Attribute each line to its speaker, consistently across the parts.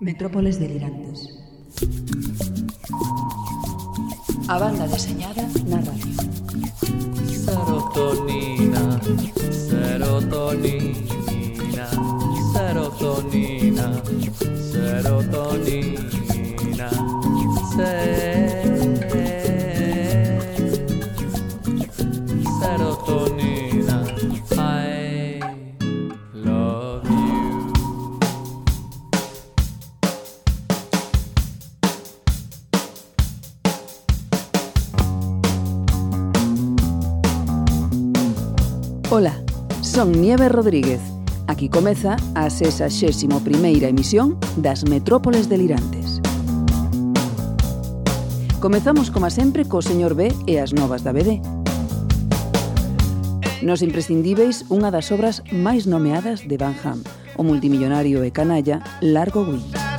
Speaker 1: Metrópoles delirantes. A banda deseñada na radio.
Speaker 2: Serotonina, serotonina, serotonina, serotonina, serotonina.
Speaker 1: Son Nieve Rodríguez. Aquí comeza a 61ª emisión das Metrópoles Delirantes. Comezamos, como sempre, co señor B e as novas da BD. Nos imprescindíveis unha das obras máis nomeadas de Van Ham, o multimillonario e canalla Largo Winch.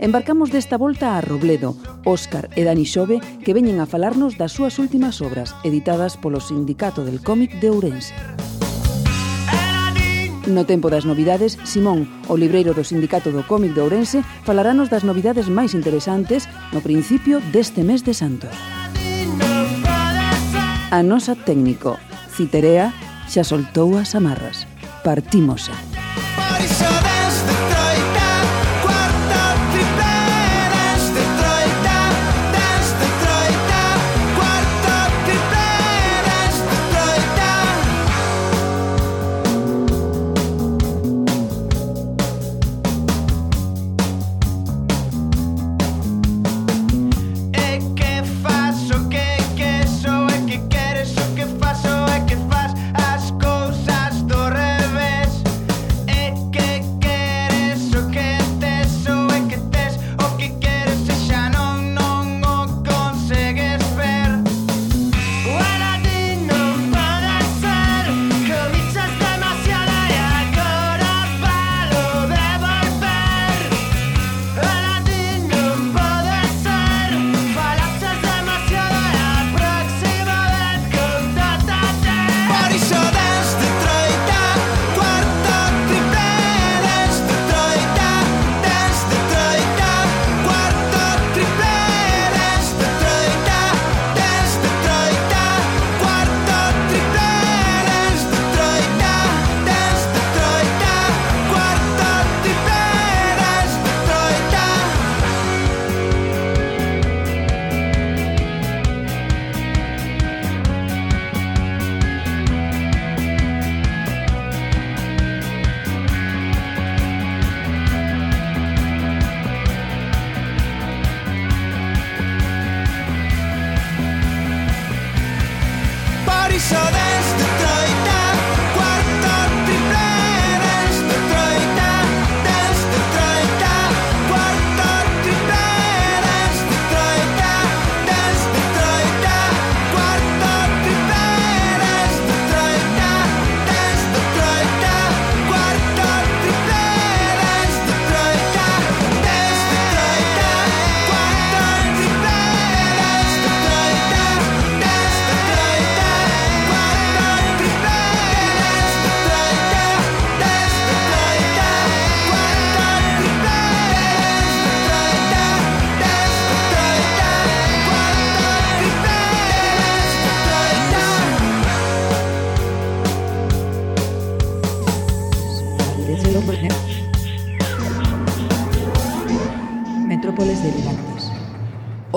Speaker 1: Embarcamos desta volta a Robledo, Óscar e Dani Xove que veñen a falarnos das súas últimas obras editadas polo Sindicato del Cómic de Ourense. No tempo das novidades, Simón, o libreiro do Sindicato do Cómic de Ourense, falarános das novidades máis interesantes no principio deste mes de Santos. A nosa técnico, Citerea, xa soltou as amarras. Partimos. Partimos.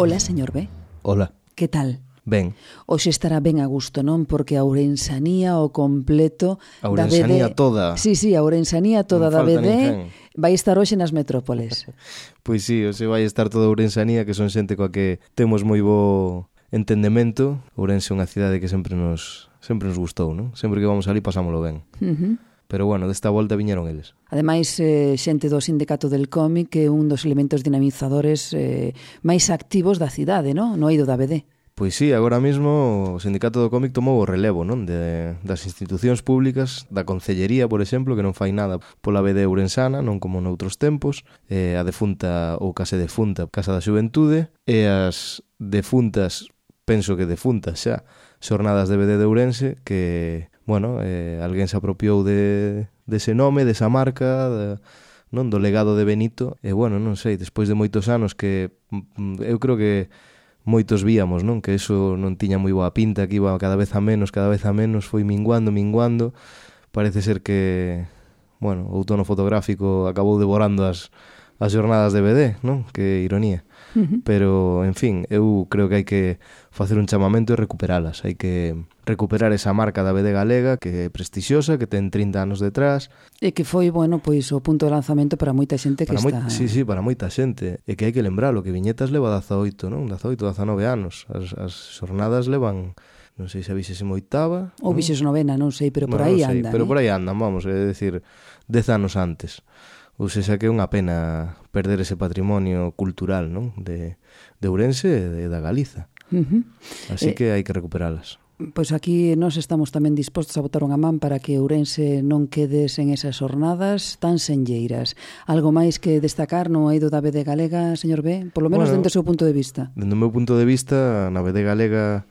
Speaker 1: Ola, señor B.
Speaker 3: Ola.
Speaker 1: Que tal?
Speaker 3: Ben.
Speaker 1: Hoxe estará ben a gusto, non? Porque a Ourensanía o completo
Speaker 3: a Ourensanía da
Speaker 1: BD...
Speaker 3: toda.
Speaker 1: Sí, sí, a Ourensanía toda
Speaker 3: non
Speaker 1: da BD
Speaker 3: ninguén.
Speaker 1: vai estar hoxe nas metrópoles.
Speaker 3: pois sí, hoxe vai estar toda a Ourensanía, que son xente coa que temos moi bo entendemento. Ourense é unha cidade que sempre nos sempre nos gustou, non? Sempre que vamos ali pasámolo ben.
Speaker 1: Uh -huh
Speaker 3: pero bueno, desta volta viñeron eles.
Speaker 1: Ademais, eh, xente do Sindicato del Cómic que é un dos elementos dinamizadores eh, máis activos da cidade, non? No eido da BD.
Speaker 3: Pois sí, agora mesmo o Sindicato do Cómic tomou o relevo non de, das institucións públicas, da Concellería, por exemplo, que non fai nada pola BD Urensana, non como noutros tempos, eh, a defunta ou case defunta Casa da Xuventude, e as defuntas, penso que defuntas xa, xornadas de BD de Ourense, que bueno, eh, alguén se apropiou de, dese nome, desa marca, de, non do legado de Benito, e bueno, non sei, despois de moitos anos que mm, mm, eu creo que moitos víamos, non, que eso non tiña moi boa pinta, que iba cada vez a menos, cada vez a menos, foi minguando, minguando. Parece ser que, bueno, o outono fotográfico acabou devorando as as jornadas de BD, non? Que ironía.
Speaker 2: Uh -huh.
Speaker 3: Pero, en fin, eu creo que hai que facer un chamamento e recuperalas. Hai que recuperar esa marca da BD galega que é prestixiosa, que ten 30 anos detrás.
Speaker 2: E que foi, bueno, pois o punto de lanzamento para moita xente que
Speaker 3: para
Speaker 2: está...
Speaker 3: Sí, sí, para moita xente. E que hai que lembralo, que Viñetas leva 18, non? 18, 19 anos. As, as xornadas levan non sei se a 28ª...
Speaker 2: Ou vixes novena, non sei, pero por
Speaker 3: bueno,
Speaker 2: aí andan.
Speaker 3: Pero
Speaker 2: eh?
Speaker 3: por aí andan, vamos, é dicir, 10 anos antes ou sexa que é unha pena perder ese patrimonio cultural non? De, de Ourense e da Galiza.
Speaker 2: Uh -huh.
Speaker 3: Así
Speaker 2: eh,
Speaker 3: que hai que recuperalas.
Speaker 2: Pois aquí nós estamos tamén dispostos a botar unha man para que Ourense non quedes en esas jornadas tan senlleiras. Algo máis que destacar no eido da BD Galega, señor B? Por lo menos
Speaker 3: bueno,
Speaker 2: dentro do seu punto de vista.
Speaker 3: Dentro do meu punto de vista, na BD Galega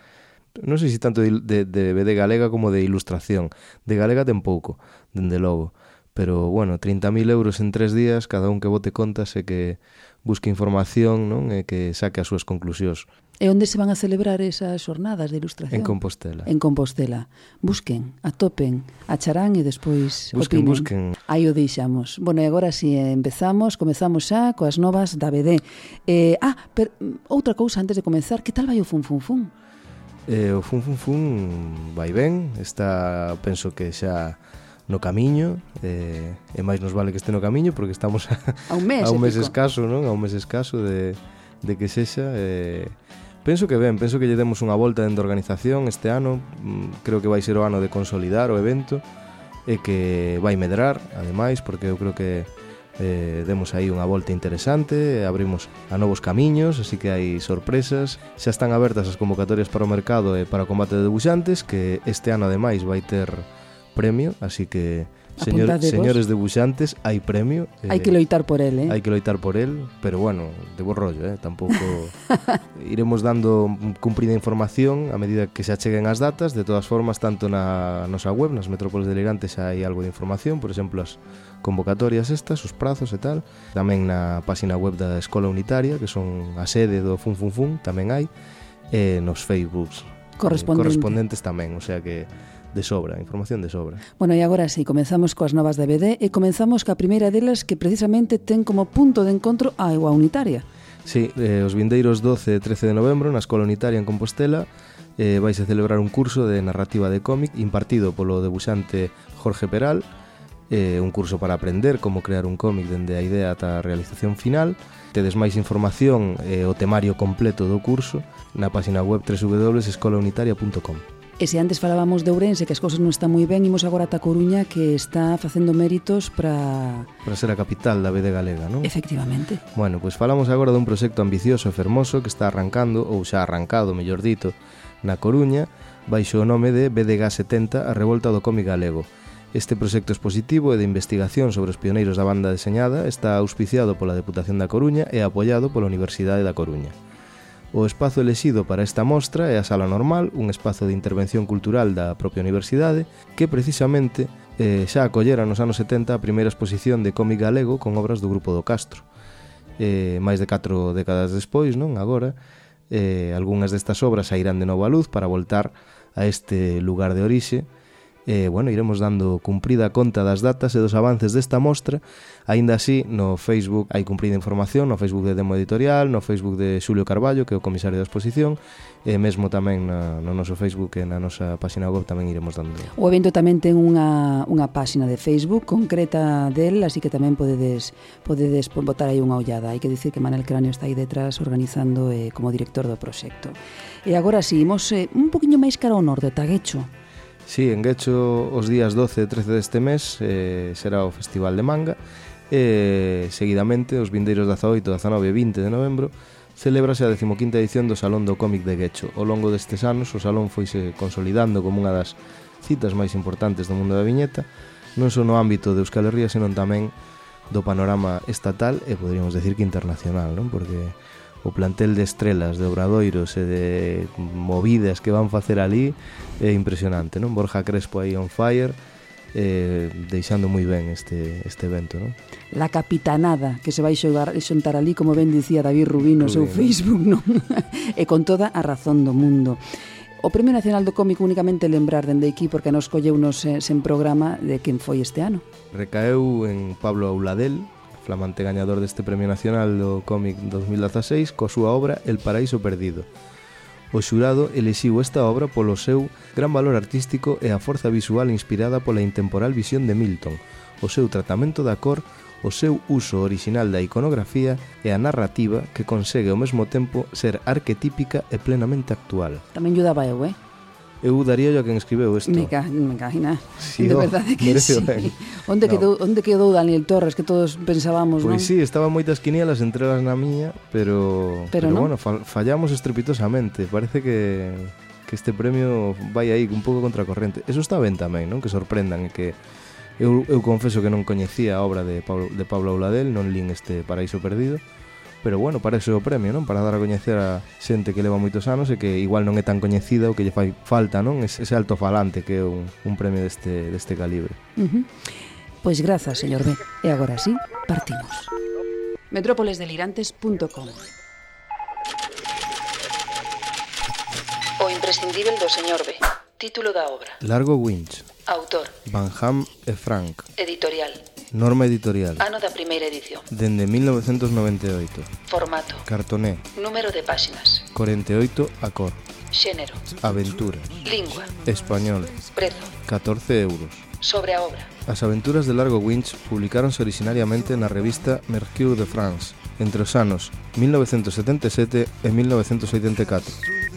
Speaker 3: non sei se tanto de, de, de BD Galega como de ilustración. De Galega ten pouco, dende logo pero bueno, 30.000 euros en tres días, cada un que vote contas e que busque información non e que saque as súas conclusións.
Speaker 2: E onde se van a celebrar esas xornadas de ilustración?
Speaker 3: En Compostela.
Speaker 2: En Compostela. Busquen, atopen, acharán e despois
Speaker 3: busquen,
Speaker 2: opinen.
Speaker 3: Busquen,
Speaker 2: Aí o deixamos. Bueno, e agora si sí, empezamos, comezamos xa coas novas da BD. Eh, ah, per, outra cousa antes de comenzar, que tal vai o Fun Fun Fun?
Speaker 3: Eh, o Fun Fun Fun vai ben, está, penso que xa no camiño eh, e máis nos vale que este no camiño porque estamos a,
Speaker 2: a un mes,
Speaker 3: a un mes escaso, non? A un mes escaso de, de que sexa eh, penso que ben, penso que lle demos unha volta dentro da organización este ano mm, creo que vai ser o ano de consolidar o evento e que vai medrar ademais porque eu creo que eh, demos aí unha volta interesante, abrimos a novos camiños, así que hai sorpresas. Xa están abertas as convocatorias para o mercado e para o combate de debuxantes, que este ano ademais vai ter premio, así que señor, señores debuxantes, hai premio.
Speaker 2: Eh, hai que eh, loitar por el, eh?
Speaker 3: Hai que loitar por el, pero bueno, de bo rollo, eh? Tampouco iremos dando cumprida información a medida que se acheguen as datas. De todas formas, tanto na nosa web, nas metrópoles delirantes, hai algo de información, por exemplo, as convocatorias estas, os prazos e tal. Tamén na página web da Escola Unitaria, que son a sede do Fun Fun Fun, tamén hai. E nos Facebooks
Speaker 2: eh,
Speaker 3: correspondentes. correspondentes tamén, o sea que de sobra, información de sobra.
Speaker 2: Bueno, e agora si, sí, comenzamos coas novas da BD e comenzamos ca primeira delas que precisamente ten como punto de encontro a Iguá Unitaria.
Speaker 3: Sí, eh, os vindeiros 12 e 13 de novembro na Escola Unitaria en Compostela eh, vais a celebrar un curso de narrativa de cómic impartido polo debuxante Jorge Peral, eh, un curso para aprender como crear un cómic dende a idea ata a realización final. Tedes máis información e eh, o temario completo do curso na página web www.escolaunitaria.com.
Speaker 2: E se antes falábamos de Ourense que as cousas non están moi ben, imos agora ata Coruña que está facendo méritos para
Speaker 3: para ser a capital da BD galega, non?
Speaker 2: Efectivamente.
Speaker 3: Bueno, pois pues falamos agora dun proxecto ambicioso e fermoso que está arrancando ou xa arrancado, mellor dito, na Coruña baixo o nome de BDG 70, a revolta do cómic galego. Este proxecto expositivo e de investigación sobre os pioneiros da banda deseñada está auspiciado pola Deputación da Coruña e apoiado pola Universidade da Coruña. O espazo elexido para esta mostra é a Sala Normal, un espazo de intervención cultural da propia universidade, que precisamente eh, xa acollera nos anos 70 a primeira exposición de cómic galego con obras do Grupo do Castro. Eh, máis de 4 décadas despois, non agora, eh, algunhas destas obras sairán de novo a luz para voltar a este lugar de orixe, e, bueno, iremos dando cumprida conta das datas e dos avances desta mostra. Aínda así, no Facebook hai cumprida información, no Facebook de Demo Editorial, no Facebook de Xulio Carballo, que é o comisario da exposición, e mesmo tamén na, no noso Facebook e na nosa página web tamén iremos dando.
Speaker 2: O evento tamén ten unha, unha páxina de Facebook concreta del, así que tamén podedes, podedes botar aí unha ollada. Hai que dicir que Manel Cráneo está aí detrás organizando eh, como director do proxecto. E agora si, imos eh, un poquinho máis cara ao norte, Taguecho
Speaker 3: Sí, en Guecho os días 12 e 13 deste mes eh, será o Festival de Manga e seguidamente os vindeiros 18, 19 e 20 de novembro celebrase a 15ª edición do Salón do Cómic de Guecho. Ao longo destes anos o salón foise consolidando como unha das citas máis importantes do mundo da viñeta non só no ámbito de Euskal Herria senón tamén do panorama estatal e poderíamos decir que internacional, non? Porque o plantel de estrelas, de obradoiros e de movidas que van facer ali é impresionante, non? Borja Crespo aí on fire, eh, deixando moi ben este, este evento, non?
Speaker 2: La Capitanada, que se vai xogar, xontar ali, como ben dicía David Rubín no seu Facebook, non? e con toda a razón do mundo. O Premio Nacional do Cómico únicamente lembrar dende aquí porque nos colleu nos eh, sen programa de quen foi este ano.
Speaker 3: Recaeu en Pablo Auladel, flamante gañador deste Premio Nacional do Cómic 2016, coa súa obra El Paraíso Perdido. O xurado elixiu esta obra polo seu gran valor artístico e a forza visual inspirada pola intemporal visión de Milton, o seu tratamento da cor, o seu uso orixinal da iconografía e a narrativa que consegue ao mesmo tempo ser arquetípica e plenamente actual.
Speaker 2: Tamén ayudaba eu, eh?
Speaker 3: eu daría a quen escribeu isto.
Speaker 2: Me, ca, me cagina.
Speaker 3: Sí,
Speaker 2: de
Speaker 3: oh,
Speaker 2: verdade que sí.
Speaker 3: Ben.
Speaker 2: Onde,
Speaker 3: no.
Speaker 2: quedou, onde quedou Daniel Torres, que todos pensábamos, pois non?
Speaker 3: Pois sí, estaban moitas quinielas entre elas na miña, pero,
Speaker 2: pero, pero
Speaker 3: bueno, fallamos estrepitosamente. Parece que, que este premio vai aí un pouco contracorrente. Eso está ben tamén, non? Que sorprendan e que eu, eu confeso que non coñecía a obra de Pablo, de Pablo Auladel, non lin este Paraíso Perdido, pero bueno, para eso é o premio, non? Para dar a coñecer a xente que leva moitos anos e que igual non é tan coñecida o que lle fai falta, non? Ese, ese alto falante que é un, un premio deste, deste calibre.
Speaker 2: Uh -huh. Pois grazas, señor B. E agora sí, partimos. metrópolesdelirantes.com O imprescindível do señor B. Título da obra.
Speaker 3: Largo Winch.
Speaker 2: Autor.
Speaker 3: Van Ham e Frank.
Speaker 2: Editorial.
Speaker 3: Norma editorial.
Speaker 2: Ano da primeira edición.
Speaker 3: Dende 1998.
Speaker 2: Formato.
Speaker 3: Cartoné.
Speaker 2: Número de páxinas.
Speaker 3: 48 a cor.
Speaker 2: Xénero.
Speaker 3: Aventuras.
Speaker 2: Lingua.
Speaker 3: Español.
Speaker 2: Prezo.
Speaker 3: 14 euros.
Speaker 2: Sobre a obra.
Speaker 3: As aventuras de Largo Winch publicáronse originariamente na revista Mercure de France entre os anos 1977 e 1984.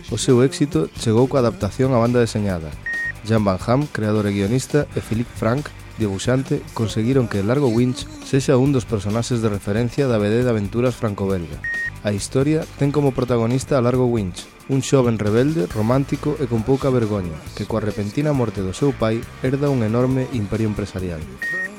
Speaker 3: O seu éxito chegou coa adaptación á banda deseñada. Jan Van Ham, creador e guionista, e Philippe Frank, dibuixante, conseguiron que Largo Winch sexa un dos personaxes de referencia da BD de aventuras franco-belga. A historia ten como protagonista a Largo Winch, un xoven rebelde, romántico e con pouca vergoña, que coa repentina morte do seu pai herda un enorme imperio empresarial.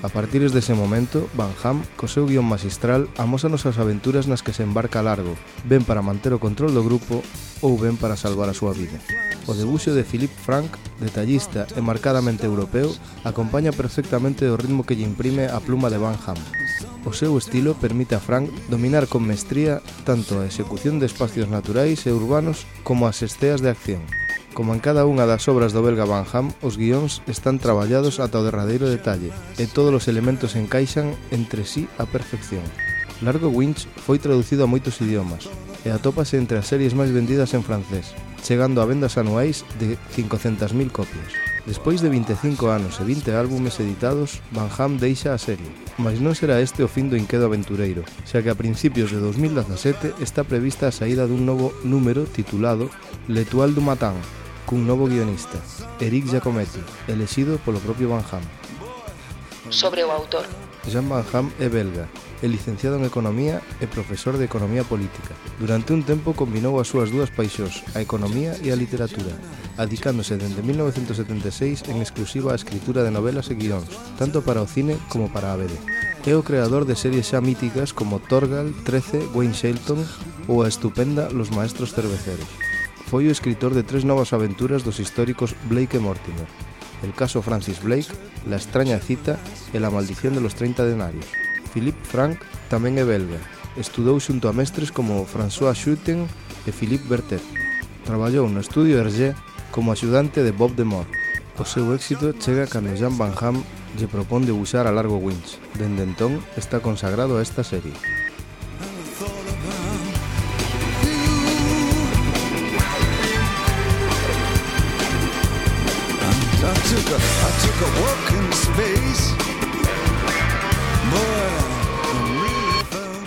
Speaker 3: A partir dese momento, Van Ham, co seu guión magistral, amósanos as aventuras nas que se embarca Largo, ben para manter o control do grupo ou ben para salvar a súa vida. O debuxo de Philippe Frank, detallista e marcadamente europeo, acompaña perfectamente o ritmo que lle imprime a pluma de Van Ham. O seu estilo permite a Frank dominar con mestría tanto a execución de espacios naturais e urbanos como as esteas de acción. Como en cada unha das obras do belga Van Ham, os guións están traballados ata o derradeiro detalle e todos os elementos encaixan entre sí a perfección. Largo Winch foi traducido a moitos idiomas e atópase entre as series máis vendidas en francés, chegando a vendas anuais de 500.000 copias. Despois de 25 anos e 20 álbumes editados, Van Ham deixa a serie, mas non será este o fin do inquedo aventureiro, xa que a principios de 2017 está prevista a saída dun novo número titulado L'Etoile du Matin, cun novo guionista, Eric Giacometti, elexido polo propio Van Ham.
Speaker 2: Sobre o autor.
Speaker 3: Jean Van Ham é belga, é licenciado en Economía e profesor de Economía Política. Durante un tempo combinou as súas dúas paixóns, a economía e a literatura, adicándose dende 1976 en exclusiva á escritura de novelas e guións, tanto para o cine como para a BD. É o creador de series xa míticas como Torgal, 13, Wayne Shelton ou a estupenda Los Maestros Cerveceros foi o escritor de tres novas aventuras dos históricos Blake e Mortimer, El caso Francis Blake, La extraña cita e La maldición de los 30 denarios. Philippe Frank tamén é belga. Estudou xunto a mestres como François Schutten e Philippe Bertet. Traballou no estudio Hergé como axudante de Bob de Moor. O seu éxito chega cando Jean Van Ham lle propón debuxar a Largo Winch. Dende entón está consagrado a esta serie.
Speaker 4: Took a, I took a walk in space. Boy, I really felt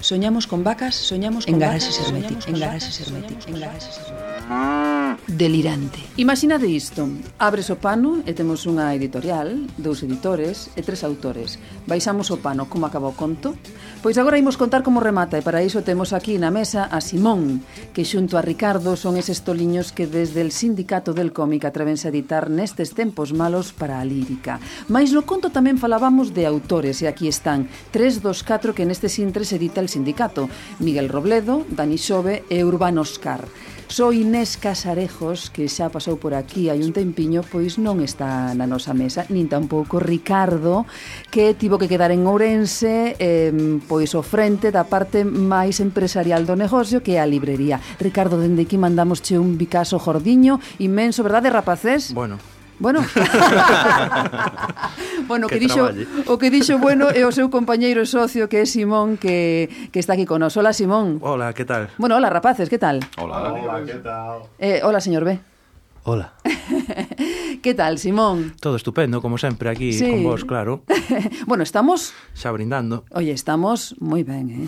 Speaker 2: Soñamos con vacas, soñamos con en garaxes herméticos, en herméticos, en garaxes herméticos. delirante. Imaginade isto. Abres o pano e temos unha editorial, dous editores e tres autores. Baixamos o pano como acaba o conto. Pois agora imos contar como remata e para iso temos aquí na mesa a Simón, que xunto a Ricardo son eses toliños que desde el sindicato del cómic atrevense a editar nestes tempos malos para a lírica. Mais no conto tamén falábamos de autores e aquí están tres dos catro que neste sintres edita el sindicato. Miguel Robledo, Dani Xove e Urbano Oscar. Só Inés Casarejos, que xa pasou por aquí hai un tempiño, pois non está na nosa mesa, nin tampouco Ricardo, que tivo que quedar en Ourense, eh, pois o frente da parte máis empresarial do negocio, que é a librería. Ricardo, dende aquí mandamosche un bicaso jordiño, inmenso, verdade, rapaces?
Speaker 5: Bueno,
Speaker 2: Bueno. bueno, que,
Speaker 5: que
Speaker 2: dixo, o que dixo bueno é o seu compañeiro socio que é Simón que, que está aquí con nós. Hola, Simón.
Speaker 5: Hola, que tal?
Speaker 2: Bueno, hola, rapaces, que tal?
Speaker 6: Hola, hola que tal?
Speaker 2: Eh, hola, señor B.
Speaker 5: Hola.
Speaker 2: que tal, Simón?
Speaker 5: Todo estupendo, como sempre, aquí
Speaker 2: sí.
Speaker 5: con vos, claro.
Speaker 2: bueno, estamos...
Speaker 5: Xa brindando.
Speaker 2: Oye, estamos moi ben, eh?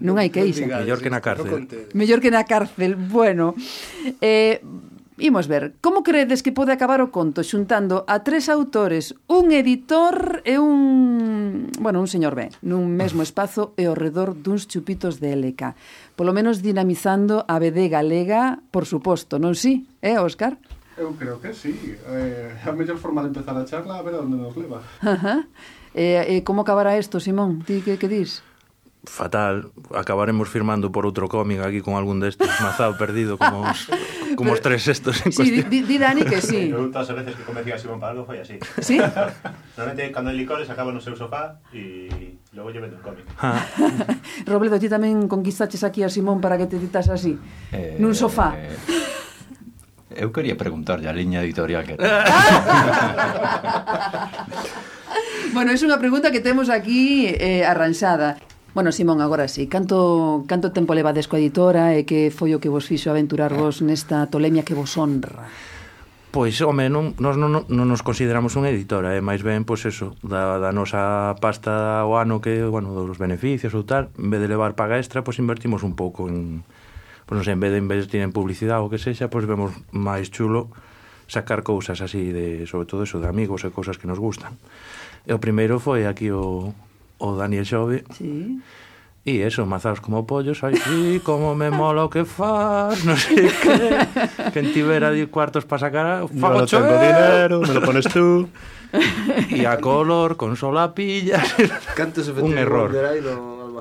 Speaker 2: non hai queixa.
Speaker 5: Mellor que na cárcel.
Speaker 2: Mellor que na cárcel, bueno. Eh, Imos ver, como credes que pode acabar o conto xuntando a tres autores, un editor e un, bueno, un señor B, nun mesmo espazo e ao redor duns chupitos de LK, polo menos dinamizando a BD galega, por suposto, non si? Eh, Óscar?
Speaker 6: Eu creo que sí. Eh, a mellor forma de empezar a charla a ver a onde nos leva.
Speaker 2: Ajá. Eh, eh, como acabará isto, Simón? Ti que, que dis?
Speaker 5: fatal, acabaremos firmando por outro cómic aquí con algún destes mazado perdido como os, como os tres estos en
Speaker 2: sí,
Speaker 5: cuestión.
Speaker 2: Di, di Dani que sí.
Speaker 7: Eu todas as veces que convencí a Simón para algo foi así.
Speaker 2: Sí?
Speaker 7: Normalmente cando hai licores acaba no seu sofá e logo lle vendo un cómic.
Speaker 5: Ah.
Speaker 2: Robledo, ti tamén conquistaches aquí a Simón para que te ditas así,
Speaker 8: eh,
Speaker 2: nun sofá.
Speaker 8: Eh, eu quería preguntarlle a liña editorial que
Speaker 2: Bueno, é unha pregunta que temos aquí eh, arranxada. Bueno, Simón, agora sí. Canto, canto tempo levades coa editora e que foi o que vos fixo aventurarvos eh. nesta tolemia que vos honra?
Speaker 5: Pois, home, non, nós non, non nos consideramos unha editora, é eh? máis ben, pois eso, da, da nosa pasta o ano que, bueno, dos beneficios ou tal, en vez de levar paga extra, pois invertimos un pouco en, pois non sei, en vez de invertir en publicidade ou que sexa, pois vemos máis chulo sacar cousas así, de, sobre todo eso, de amigos e cousas que nos gustan. E o primeiro foi aquí o, o Daniel Xove.
Speaker 2: Sí.
Speaker 5: E eso, mazaos como pollos, aí, sí, como me mola o que faz, non sei que. Quen tivera di cuartos para sacar, ah, fago
Speaker 7: no
Speaker 5: chover.
Speaker 7: tengo dinero, me lo pones tú.
Speaker 5: E a color, con sola pilla.
Speaker 3: Cantos
Speaker 5: un error.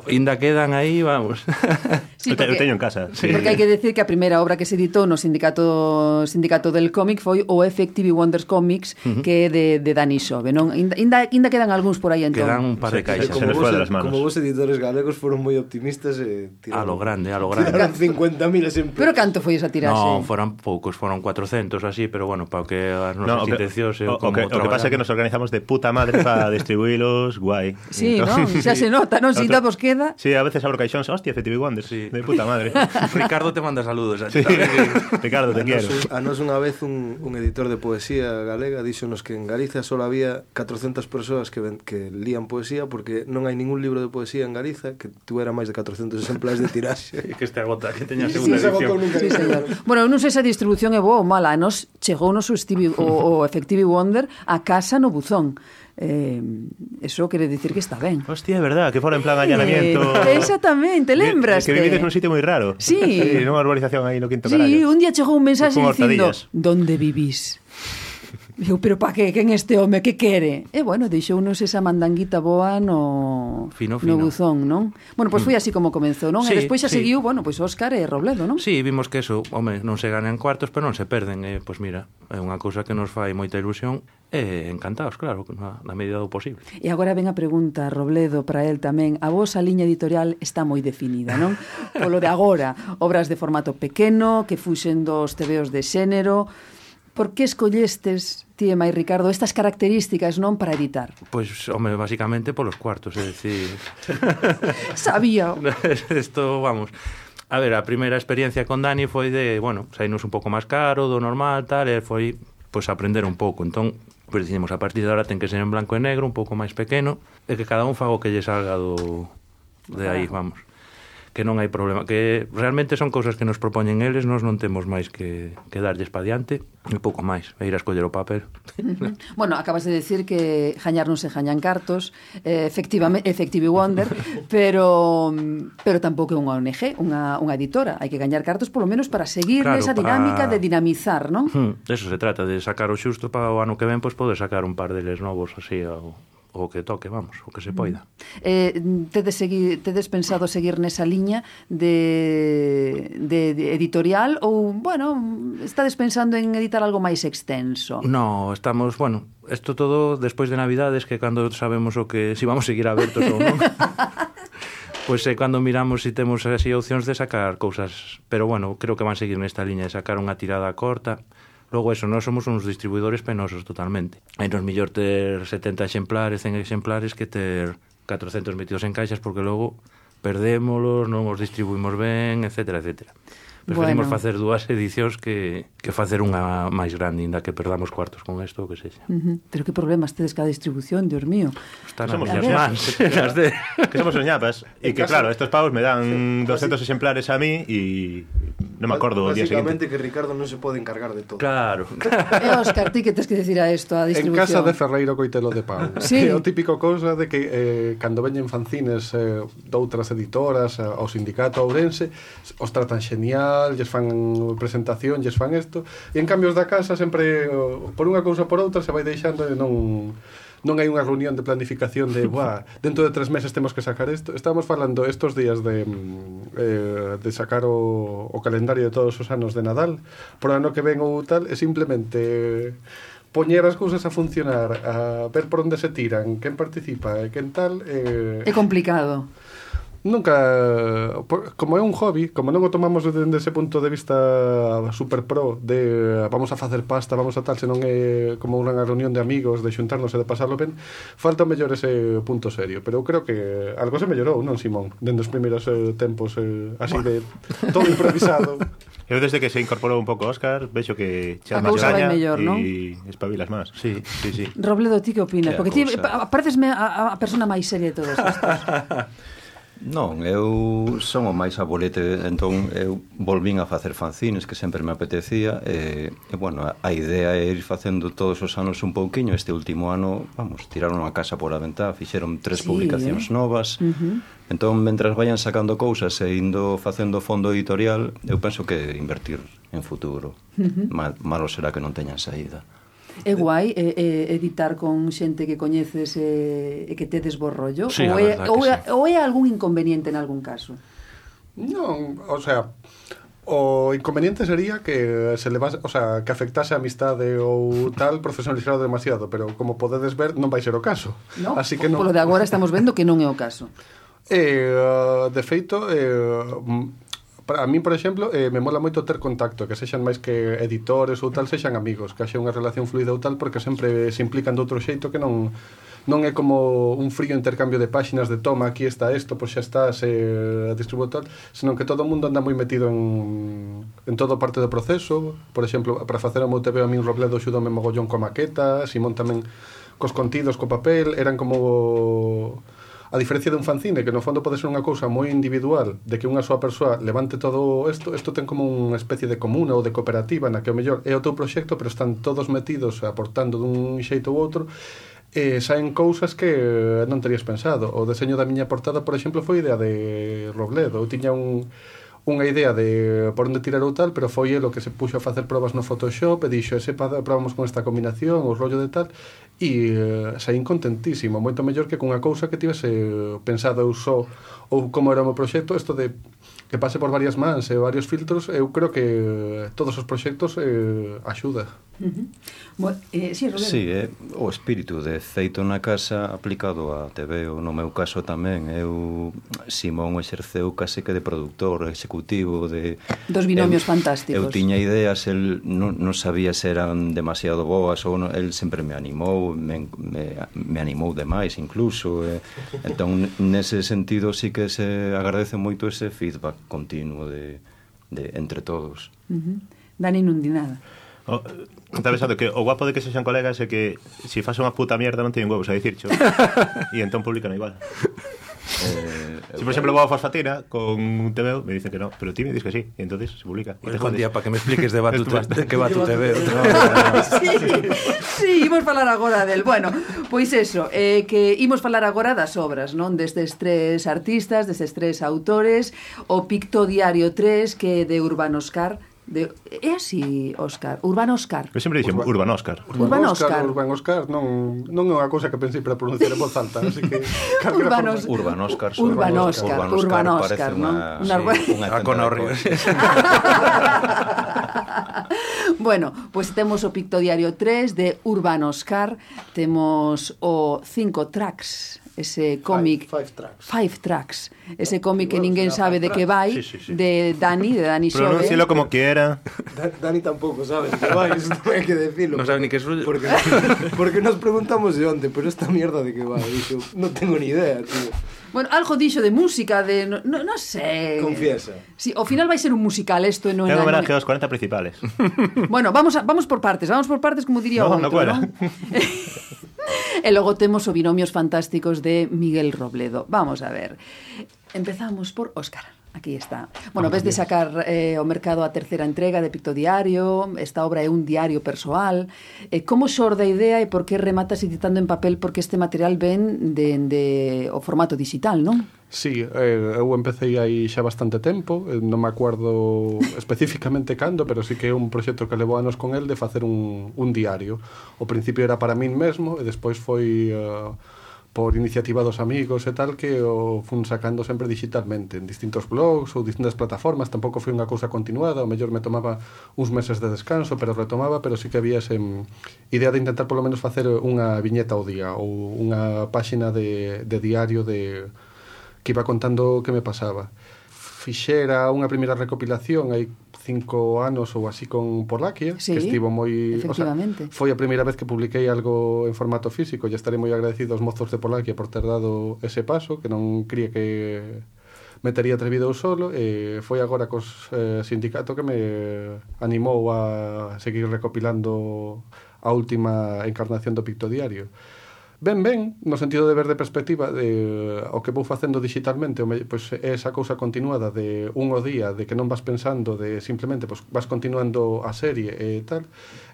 Speaker 5: Ainda quedan aí, vamos.
Speaker 2: Sí,
Speaker 7: porque, eu teño en casa.
Speaker 5: Sí.
Speaker 2: Porque hai que decir que a primeira obra que se editou no sindicato sindicato del cómic foi o Effective Wonders Comics uh -huh. que é de, de Dani Xove. Non? Inda, inda quedan algúns por aí entón.
Speaker 5: Quedan un par de caixas.
Speaker 7: Sí, como,
Speaker 3: vos, como vos editores galegos foron moi optimistas e eh,
Speaker 5: a lo grande, a lo grande.
Speaker 3: Tiraron 50.000 exemplares.
Speaker 2: Pero canto foi esa tirase?
Speaker 5: Non, foron poucos, foron 400 así, pero bueno, para que as nosas
Speaker 7: no,
Speaker 5: intencións... Eh,
Speaker 7: o, o, que, o que pasa é que nos organizamos de puta madre para distribuílos, guai.
Speaker 2: Sí, non? Xa se nota, non? Si sí. damos queda...
Speaker 7: Sí, a veces abro caixóns, hostia, Effective Wonders.
Speaker 5: Sí.
Speaker 7: De puta madre.
Speaker 5: Ricardo te manda saludos. Eh.
Speaker 7: Sí. Ricardo, te
Speaker 3: a
Speaker 7: quiero.
Speaker 3: Nos, a nos unha vez un, un editor de poesía galega díxonos que en Galicia só había 400 persoas que, ven, que lían poesía porque non hai ningún libro de poesía en Galiza que tuera máis de 400 exemplares de tiraxe.
Speaker 5: que este agota, que teña segunda
Speaker 3: sí,
Speaker 5: edición.
Speaker 3: Se
Speaker 2: sí, señor. bueno, non sei se a distribución é boa ou mala. A nos chegou o, Stevie, o, o Effective Wonder a casa no buzón. Eh, eso quere dicir que está ben.
Speaker 7: Hostia, é verdad, que fora en plan allanamiento.
Speaker 2: Eh, exactamente, lembras?
Speaker 7: Que, que vivides nun sitio moi raro.
Speaker 2: Sí.
Speaker 7: sí nunha urbanización aí no quinto
Speaker 2: Sí,
Speaker 7: carallo.
Speaker 2: un día chegou un mensaxe dicindo. Donde vivís? Eu, pero pa que, quen este home, que quere? E, bueno, deixounos esa mandanguita boa no,
Speaker 5: fino, fino.
Speaker 2: no buzón, non? Bueno, pois pues foi así como comenzou, non?
Speaker 5: Sí,
Speaker 2: e despois xa
Speaker 5: sí.
Speaker 2: seguiu, bueno, pois pues Óscar e Robledo, non?
Speaker 5: Sí, vimos que eso, home, non se ganan cuartos, pero non se perden, e, eh? pois pues mira, é unha cousa que nos fai moita ilusión E eh, encantados, claro, na, na medida do posible.
Speaker 2: E agora ven a pregunta, Robledo, para el tamén. A vosa liña editorial está moi definida, non? Polo de agora, obras de formato pequeno, que fuxen dos tebeos de xénero, Por que escollestes, ti e mai Ricardo, estas características non para editar?
Speaker 5: Pois, pues, home, basicamente polos cuartos, é dicir...
Speaker 2: Sabía.
Speaker 5: Isto, vamos... A ver, a primeira experiencia con Dani foi de, bueno, saínos un pouco máis caro do normal, tal, e foi, pois, pues, aprender un pouco. Entón, pois, pues, dicimos, a partir de agora ten que ser en blanco e negro, un pouco máis pequeno, e que cada un fago que lle salga do... De aí, vamos que non hai problema, que realmente son cousas que nos propoñen eles, nós non temos máis que, que darlles pa diante, e pouco máis, e ir a escoller o papel.
Speaker 2: Bueno, acabas de decir que jañar non se jañan cartos, eh, efectivamente, Effective Wonder, pero pero tampouco é unha ONG, unha, unha editora, hai que gañar cartos polo menos para seguir
Speaker 5: claro,
Speaker 2: esa dinámica de dinamizar, non?
Speaker 5: Hmm, eso se trata, de sacar o xusto para o ano que ven, pois pues, poder sacar un par deles novos así ao, o que toque, vamos, o que se poida. Mm.
Speaker 2: Eh, tedes, seguir, tedes pensado seguir nesa liña de, de, de editorial ou, bueno, estades pensando en editar algo máis extenso?
Speaker 5: No, estamos, bueno, isto todo despois de Navidades que cando sabemos o que si vamos a seguir abertos ou non. pois é cando miramos se si temos así opcións de sacar cousas, pero bueno, creo que van seguir nesta liña de sacar unha tirada corta, Logo, eso, nós somos uns distribuidores penosos totalmente. É nos millor ter 70 exemplares, 100 exemplares, que ter 400 metidos en caixas, porque logo perdémolos, non os distribuimos ben, etcétera, etcétera. Preferimos
Speaker 2: bueno.
Speaker 5: facer dúas edicións que, que facer unha máis grande, inda que perdamos cuartos con isto, que sexa.
Speaker 2: Uh -huh. Pero que problemas tedes cada distribución, Dios mío.
Speaker 5: Están
Speaker 7: somos
Speaker 5: as mans. de...
Speaker 7: que somos soñapas. E que, claro, estos pavos me dan sí, 200 exemplares a mí e non me acordo o día seguinte.
Speaker 3: que Ricardo non se pode encargar de todo.
Speaker 5: Claro.
Speaker 2: E eh, Óscar, ti que tens que decir a isto, a distribución?
Speaker 6: En casa de Ferreiro Coitelo de Pau.
Speaker 2: sí.
Speaker 6: É o típico cousa de que eh, cando veñen fanzines eh, doutras editoras eh, ao sindicato ourense, os tratan xenial, lles fan presentación, lles fan isto, e en cambios da casa sempre por unha cousa ou por outra se vai deixando e non non hai unha reunión de planificación de Buah, dentro de tres meses temos que sacar isto Estamos falando estos días de mm, eh, de sacar o, o calendario de todos os anos de Nadal. Por ano que ven ou tal e simplemente poñer as cousas a funcionar a ver por onde se tiran quen participa e quen tal eh...
Speaker 2: é complicado
Speaker 6: nunca como é un hobby, como non o tomamos dende ese punto de vista super pro de ah, vamos a facer pasta, vamos a tal, senón é como unha reunión de amigos, de xuntarnos e de pasarlo ben, falta mellor ese punto serio, pero eu creo que algo se mellorou, non Simón, dende os primeiros eh, tempos eh, así de todo improvisado.
Speaker 7: Eu desde que se incorporou un pouco Óscar, vexo que xa máis gaña e espabilas máis.
Speaker 5: Sí, sí, sí.
Speaker 2: Robledo, ti que opinas? Porque ti parecesme a, a persona máis seria de todos estos.
Speaker 8: Non, eu son o máis abolete, entón eu volvín a facer fanzines que sempre me apetecía e, e bueno, a idea é ir facendo todos os anos un pouquiño, este último ano, vamos, tiraron a casa por a ventá, fixeron tres
Speaker 2: sí,
Speaker 8: publicacións
Speaker 2: eh?
Speaker 8: novas.
Speaker 2: Uh -huh.
Speaker 8: Entón, mentras vayan sacando cousas e indo facendo fondo editorial, eu penso que invertir en futuro. Uh -huh. Mal, malo será que non teñan saída.
Speaker 2: É guai é, é, editar con xente que coñeces e, e que tedes bo rollo?
Speaker 5: Sí,
Speaker 2: ou, é, ou, é,
Speaker 5: sí.
Speaker 2: ou é algún inconveniente en algún caso?
Speaker 6: Non, o sea, o inconveniente sería que se levase, o sea, que afectase a amistade ou tal profesionalizado demasiado, pero como podedes ver non vai ser o caso.
Speaker 2: No,
Speaker 6: Así que non.
Speaker 2: Polo de agora estamos vendo que non é o caso.
Speaker 6: Eh, de feito, eh, a mí, por exemplo, eh, me mola moito ter contacto, que sexan máis que editores ou tal, sexan amigos, que haxe unha relación fluida ou tal, porque sempre se implican de outro xeito que non non é como un frío intercambio de páxinas de toma, aquí está isto, pois xa está, se distribuo tal, senón que todo o mundo anda moi metido en, en todo parte do proceso, por exemplo, para facer o meu TV a min Robledo xudome mogollón coa maqueta, Simón tamén cos contidos, co papel, eran como A diferencia dun fanzine, que no fondo pode ser unha cousa moi individual, de que unha soa persoa levante todo isto, isto ten como unha especie de comuna ou de cooperativa na que o mellor é o teu proxecto, pero están todos metidos aportando dun xeito ou outro, e saen cousas que non terías pensado. O deseño da miña portada, por exemplo, foi idea de Robledo. Eu tiña un unha idea de por onde tirar ou tal, pero foi el o que se puxo a facer probas no Photoshop e dixo, ese probamos con esta combinación, o rollo de tal, e uh, saín contentísimo, moito mellor que cunha cousa que tivese pensado eu só ou como era o meu proxecto, isto de que pase por varias mans e varios filtros, eu creo que todos os proxectos eh, axuda. Uh -huh.
Speaker 2: Bo, eh, sí, Roberto.
Speaker 8: sí, eh, o espírito de feito na casa aplicado a TV, no meu caso tamén, eu Simón exerceu case que de produtor executivo de
Speaker 2: dos binomios
Speaker 8: eu,
Speaker 2: fantásticos.
Speaker 8: Eu tiña ideas, el non, non sabía se eran demasiado boas ou non, el sempre me animou, me, me, me animou demais incluso, eh, entón nese sentido sí que se agradece moito ese feedback continuo de, de entre todos.
Speaker 2: Uh -huh. Dani Nundinada.
Speaker 7: O, está pensando que o guapo de que sexan colegas é que se si fas unha puta mierda non teñen huevos a dicircho e entón publican igual.
Speaker 8: Eh,
Speaker 7: si, por exemplo, vou a fosfatina con un TVO, me dicen que no, pero ti me dices que sí, e entonces se publica.
Speaker 5: Pues
Speaker 7: un
Speaker 5: día para que me expliques de, batu, de que va tu TVO.
Speaker 2: sí, sí, imos falar agora del. Bueno, pois eso, eh, que imos falar agora das obras, non? Destes tres artistas, destes tres autores, o Picto Diario 3, que é de Urbanoscar, De, é así, Óscar, Urbano Óscar.
Speaker 7: Eu sempre dixen Urban Óscar.
Speaker 2: Urban Óscar,
Speaker 6: Urban Óscar, non, non é unha cousa que pensei para pronunciar en voz alta, así que...
Speaker 2: Urban Óscar.
Speaker 8: Urban Óscar.
Speaker 2: Urban Óscar, Urban
Speaker 8: Óscar,
Speaker 2: non?
Speaker 8: Unha, sí, unha
Speaker 5: conorrio.
Speaker 2: bueno, pois pues temos o Pictodiario 3 de Urban Óscar, temos o 5 tracks ese cómic
Speaker 6: Five, five tracks.
Speaker 2: Five Tracks, ese cómic que ninguén sabe de que vai,
Speaker 7: Sí, sí, sí.
Speaker 2: de Dani, de Dani.
Speaker 7: Pronúncielo como quiera.
Speaker 9: Da- Dani tampouco sabe de que vai, isto hai que decirlo.
Speaker 5: Non sabe ni que é suyo.
Speaker 9: Porque, porque nos preguntamos de onde, pero esta mierda de que vai, dixo, non tengo ni idea, tío.
Speaker 2: Bueno, algo dixo de música, de no, no, no sé.
Speaker 9: Confiesa.
Speaker 2: Sí, ao final vai ser un musical isto e non
Speaker 7: Tengo homenaje aos 40 principales.
Speaker 2: Bueno, vamos a, vamos por partes, vamos por partes como diría
Speaker 7: No,
Speaker 2: outro,
Speaker 7: no cuela.
Speaker 2: ¿no? e logo temos o binomios fantásticos de Miguel Robledo. Vamos a ver. Empezamos por Óscar. Aquí está. Ah, bueno, ves de sacar eh, ao mercado a terceira entrega de Picto Diario, esta obra é un diario persoal. Eh, como xorde a idea e por que rematas editando en papel? Porque este material ven de, de o formato digital, non?
Speaker 6: Sí, eh, eu empecé aí xa bastante tempo, eh, non me acuerdo especificamente cando, pero sí que é un proxecto que levou anos con el de facer un, un diario. O principio era para min mesmo e despois foi... Eh, por iniciativa dos amigos e tal que o fun sacando sempre digitalmente en distintos blogs ou distintas plataformas. Tampouco foi unha cousa continuada o mellor me tomaba uns meses de descanso pero retomaba pero sí que había ese mm, idea de intentar polo menos facer unha viñeta ao día ou unha páxina de, de diario de que iba contando o que me pasaba fixera unha primeira recopilación hai cinco anos ou así con Polaquia,
Speaker 2: sí,
Speaker 6: que estivo moi... O sea, foi a primeira vez que publiquei algo en formato físico e estaré moi agradecido aos mozos de Polaquia por ter dado ese paso, que non cría que me tería atrevido eu solo e foi agora cos eh, sindicato que me animou a seguir recopilando a última encarnación do Picto Diario ben ben no sentido de ver de perspectiva de eh, o que vou facendo digitalmente, pois é esa cousa continuada de un o día, de que non vas pensando, de simplemente pois vas continuando a serie e tal.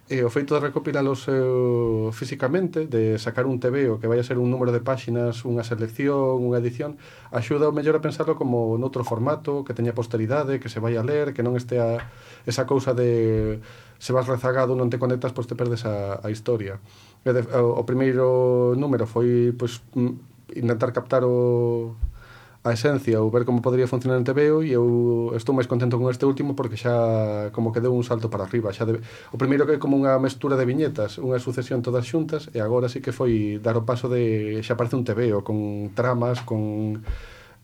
Speaker 6: E o feito de recopilalos eh, físicamente, de sacar un TVO que vai a ser un número de páxinas, unha selección, unha edición, axuda o mellor a pensarlo como noutro formato, que teña posteridade, que se vai a ler, que non estea esa cousa de se vas rezagado, non te conectas, pois te perdes a, a historia o, o primeiro número foi pois, intentar captar o, a esencia ou ver como podría funcionar en TVO e eu estou máis contento con este último porque xa como que deu un salto para arriba xa de, o primeiro que é como unha mestura de viñetas unha sucesión todas xuntas e agora sí que foi dar o paso de xa parece un TVO con tramas, con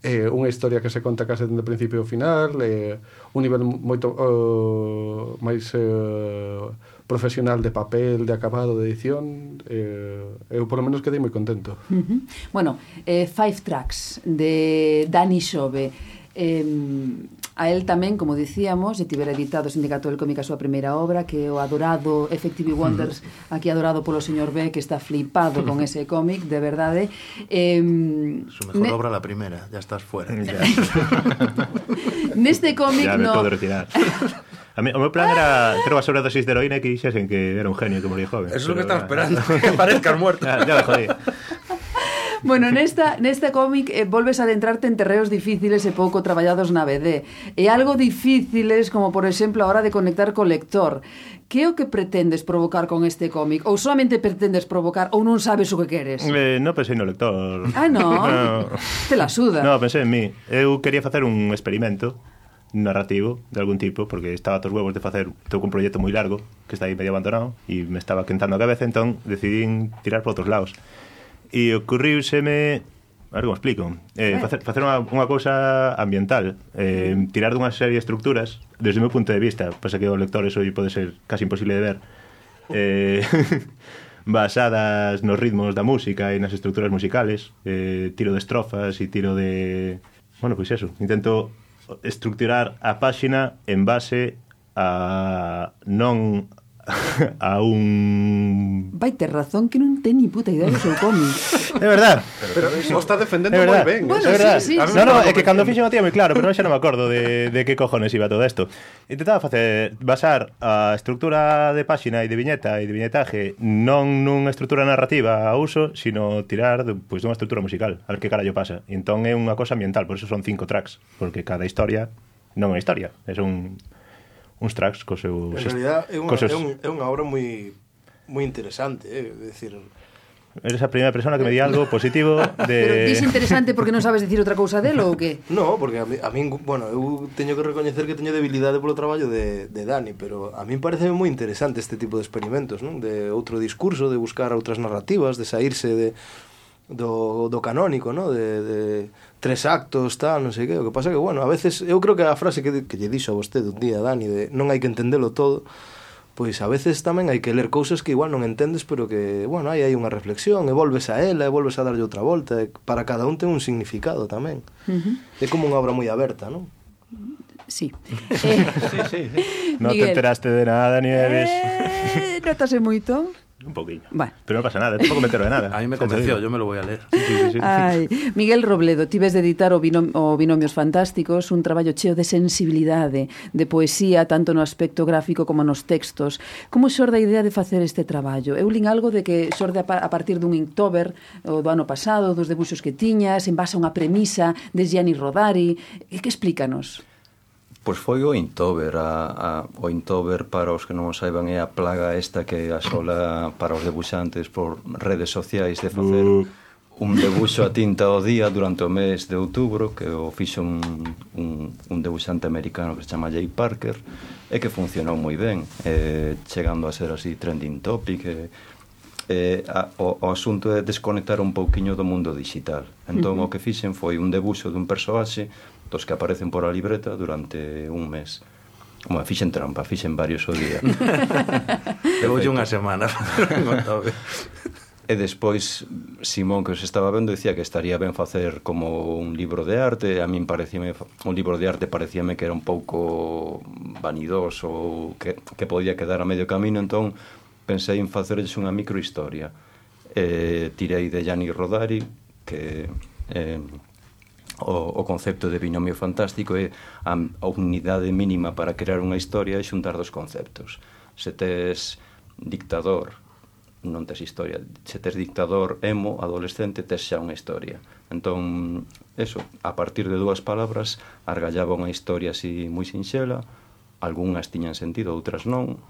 Speaker 6: eh, unha historia que se conta case dende o principio ao final eh, un nivel moito uh, máis eh, profesional de papel, de acabado, de edición, eh, eu polo menos quedei moi contento.
Speaker 2: Uh -huh. Bueno, eh, Five Tracks de Dani Xove. Eh, a el tamén, como dicíamos, e tivera editado o Sindicato del Cómic a súa primeira obra, que o adorado Effective Wonders, aquí adorado polo señor B, que está flipado con ese cómic, de verdade. Eh,
Speaker 5: Su mejor
Speaker 2: ne...
Speaker 5: obra la primera, ya estás fuera.
Speaker 7: Ya.
Speaker 2: Neste cómic...
Speaker 7: Ya me
Speaker 2: no...
Speaker 7: puedo retirar. A mí, o meu plan era ter unha sobredosis de heroína e que dixesen que era un genio que moría joven.
Speaker 5: Eso é o que estaba esperando, que parezcas muerto.
Speaker 7: Ya, ya me jodí.
Speaker 2: Bueno, nesta, nesta cómic eh, volves a adentrarte en terreos difíciles e pouco traballados na BD. E algo difíciles, como por exemplo a hora de conectar co lector. Que é o que pretendes provocar con este cómic? Ou solamente pretendes provocar ou non sabes o que queres?
Speaker 7: Eh, non pensei no lector.
Speaker 2: Ah, non?
Speaker 7: no.
Speaker 2: Te la suda.
Speaker 7: Non, pensei en mí. Eu quería facer un experimento narrativo de algún tipo porque estaba tos huevos de facer tengo un proxecto moi largo que está aí medio abandonado e me estaba quentando a cabeza entón decidín tirar por outros lados e ocurriuseme a ver como explico eh, facer, facer unha, unha cousa ambiental eh, tirar dunha serie de estructuras desde o meu punto de vista pasa que o lectores eso pode ser casi imposible de ver eh, basadas nos ritmos da música e nas estructuras musicales eh, tiro de estrofas e tiro de bueno, pois pues eso, intento estructurar a páxina en base a non a un...
Speaker 2: Vai ter razón que non ten ni puta idea do seu cómic.
Speaker 7: é verdad.
Speaker 6: Pero, pero está defendendo moi ben.
Speaker 2: Bueno, eh.
Speaker 7: é verdad.
Speaker 2: Sí, sí,
Speaker 7: no, no, é que cando fixen o moi claro, pero non xa non me acordo de, de que cojones iba todo isto. Intentaba facer basar a estructura de páxina e de viñeta e de viñetaje non nunha estructura narrativa a uso, sino tirar de, pois, pues, dunha estructura musical, a ver que carallo pasa. E entón é unha cosa ambiental, por eso son cinco tracks, porque cada historia non é unha historia, é un uns tracks co seu...
Speaker 9: En realidad é unha,
Speaker 7: seus...
Speaker 9: é, un, é unha obra moi moi interesante, eh? dicir
Speaker 7: Eres a primeira persona que me di algo positivo de...
Speaker 2: Pero dis interesante porque non sabes decir outra cousa delo ou que?
Speaker 9: No, porque a min, a min bueno, eu teño que recoñecer que teño debilidade polo traballo de, de Dani, pero a min parece moi interesante este tipo de experimentos, non? De outro discurso, de buscar outras narrativas, de saírse de do, do canónico, ¿no? De, de tres actos, tal, non sei que. O que pasa que, bueno, a veces, eu creo que a frase que, que lle dixo a vostede un día, Dani, de non hai que entendelo todo, pois a veces tamén hai que ler cousas que igual non entendes, pero que, bueno, aí hai unha reflexión, e volves a ela, e volves a darlle outra volta, e para cada un ten un significado tamén.
Speaker 2: Uh -huh.
Speaker 9: É como unha obra moi aberta, non?
Speaker 2: Sí. Eh,
Speaker 7: sí, sí, sí. Non te enteraste de nada, Nieves.
Speaker 2: Eh, notase moito.
Speaker 7: Un poquillo.
Speaker 2: Bueno.
Speaker 7: Pero no pasa nada, tampouco me entero de nada.
Speaker 5: A mí me convenció, yo me lo voy a ler.
Speaker 7: Sí, sí, sí,
Speaker 2: Ay, Miguel Robledo, ti ves de editar o, binom o Binomios Fantásticos, un traballo cheo de sensibilidade, de poesía, tanto no aspecto gráfico como nos textos. Como xorde a idea de facer este traballo? Eu lin algo de que xorde a, pa a partir dun Inktober o do ano pasado, dos debuxos que tiñas, en base a unha premisa de Gianni Rodari. E que explícanos?
Speaker 8: Pois foi o Intover, a, a, o Intover para os que non o saiban é a plaga esta que asola para os debuxantes por redes sociais de facer
Speaker 7: uh.
Speaker 8: un debuxo a tinta ao día durante o mes de outubro que o fixo un, un, un debuxante americano que se chama Jay Parker e que funcionou moi ben eh, chegando a ser así trending topic e, eh, a, o, o asunto é desconectar un pouquiño do mundo digital entón uh -huh. o que fixen foi un debuxo dun persoaxe dos que aparecen por a libreta durante un mes. Bueno, fixen trampa, fixen varios o día.
Speaker 5: Eu unha semana.
Speaker 8: e despois Simón que os estaba vendo dicía que estaría ben facer como un libro de arte, a min parecíame un libro de arte parecíame que era un pouco vanidoso ou que, que podía quedar a medio camino, entón pensei en facerles unha microhistoria. Eh, tirei de Gianni Rodari, que eh, o, o concepto de binomio fantástico é a, a unidade mínima para crear unha historia e xuntar dos conceptos. Se tes dictador, non tes historia. Se tes dictador emo, adolescente, tes xa unha historia. Entón, eso, a partir de dúas palabras, argallaba unha historia así moi sinxela, algunhas tiñan sentido, outras non,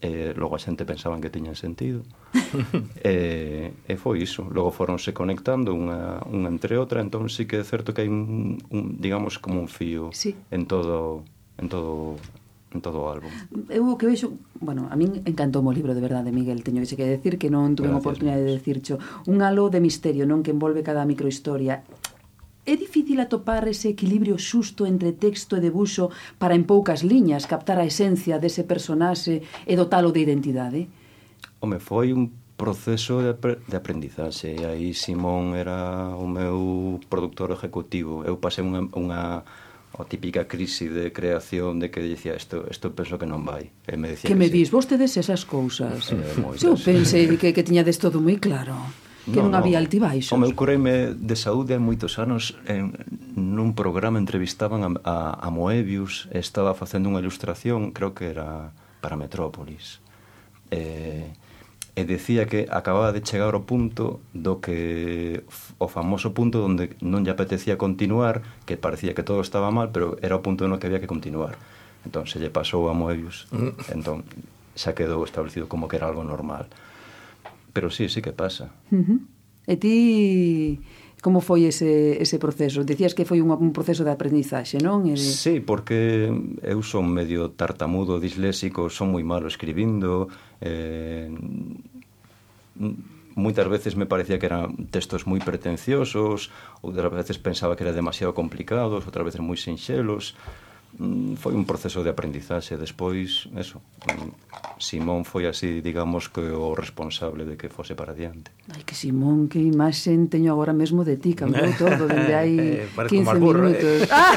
Speaker 8: eh, logo a xente pensaban que tiñan sentido e, eh, e foi iso logo foronse conectando unha, unha entre outra entón sí que é certo que hai un, un digamos como un fío
Speaker 2: sí.
Speaker 8: en todo en todo en todo o álbum.
Speaker 2: Eu o que veixo, bueno, a min encantou o libro de verdade, Miguel, teño que que decir que non tuve a oportunidade de decircho. Un halo de misterio, non que envolve cada microhistoria É difícil atopar ese equilibrio xusto entre texto e debuxo para en poucas liñas captar a esencia dese personaxe e dotalo de identidade?
Speaker 8: Home, foi un proceso de, de aprendizaxe. Aí Simón era o meu productor executivo. Eu pasei unha, unha a típica crise de creación de que dicía isto, isto penso que non vai. E me dicía
Speaker 2: que, que me
Speaker 8: sí.
Speaker 2: dis, vostedes esas cousas.
Speaker 8: Eh, moitas.
Speaker 2: Eu pensei que, que tiñades todo moi claro que non había altibaixos.
Speaker 8: O meu curreime de saúde hai moitos anos en, nun programa entrevistaban a, a, a Moebius, estaba facendo unha ilustración, creo que era para Metrópolis. Eh, e decía que acababa de chegar ao punto do que o famoso punto onde non lle apetecía continuar, que parecía que todo estaba mal, pero era o punto no que había que continuar. Entón se lle pasou a Moebius. Mm. Entón xa quedou establecido como que era algo normal. Pero sí, sí que pasa.
Speaker 2: Uh -huh. E ti como foi ese, ese proceso? Dicías que foi un, un proceso de aprendizaxe, non? E...
Speaker 8: Sí, porque eu son medio tartamudo, disléxico, son moi malo escribindo, eh, moitas veces me parecía que eran textos moi pretenciosos, outras veces pensaba que eran demasiado complicados, outras veces moi sinxelos, Mm, foi un proceso de aprendizaxe despois, eso mm, Simón foi así, digamos que o responsable de que fose para diante
Speaker 2: Ai que Simón, que imaxen teño agora mesmo de ti, cambiou todo dende hai
Speaker 5: eh,
Speaker 2: 15
Speaker 5: eh.
Speaker 2: minutos
Speaker 5: eh.
Speaker 2: ah!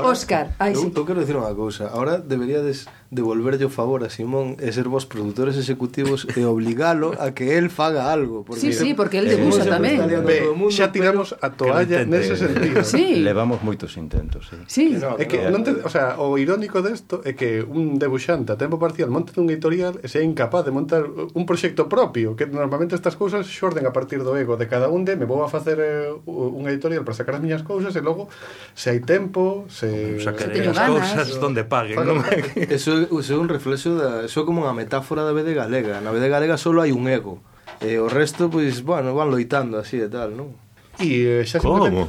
Speaker 2: Óscar, ai,
Speaker 9: eu,
Speaker 2: sí.
Speaker 9: eu quero dicir unha cousa. Ahora deberíades devolverlle o favor a Simón e ser vos produtores executivos e obligalo a que el faga algo.
Speaker 2: Porque, sí, sí, porque
Speaker 9: el
Speaker 2: debusa
Speaker 9: eh,
Speaker 2: tamén.
Speaker 9: Be, mundo,
Speaker 6: xa tiramos a toalla nese sentido.
Speaker 2: Sí.
Speaker 8: Levamos moitos intentos. Eh.
Speaker 2: Sí.
Speaker 9: Que no,
Speaker 6: é que, no, non te, o, sea, o irónico desto é que un debuxante a tempo parcial monte un editorial e sea incapaz de montar un proxecto propio, que normalmente estas cousas xorden a partir do ego de cada un de me vou a facer eh, un editorial para sacar as miñas cousas e logo se hai tempo, se...
Speaker 5: Sacaré as cousas donde paguen. ¿no?
Speaker 9: Eso usou un reflexo da, só como unha metáfora da BD galega. Na BD galega só hai un ego. Eh, e o resto, pois, bueno, van loitando así e tal, non?
Speaker 6: E xa
Speaker 7: Como?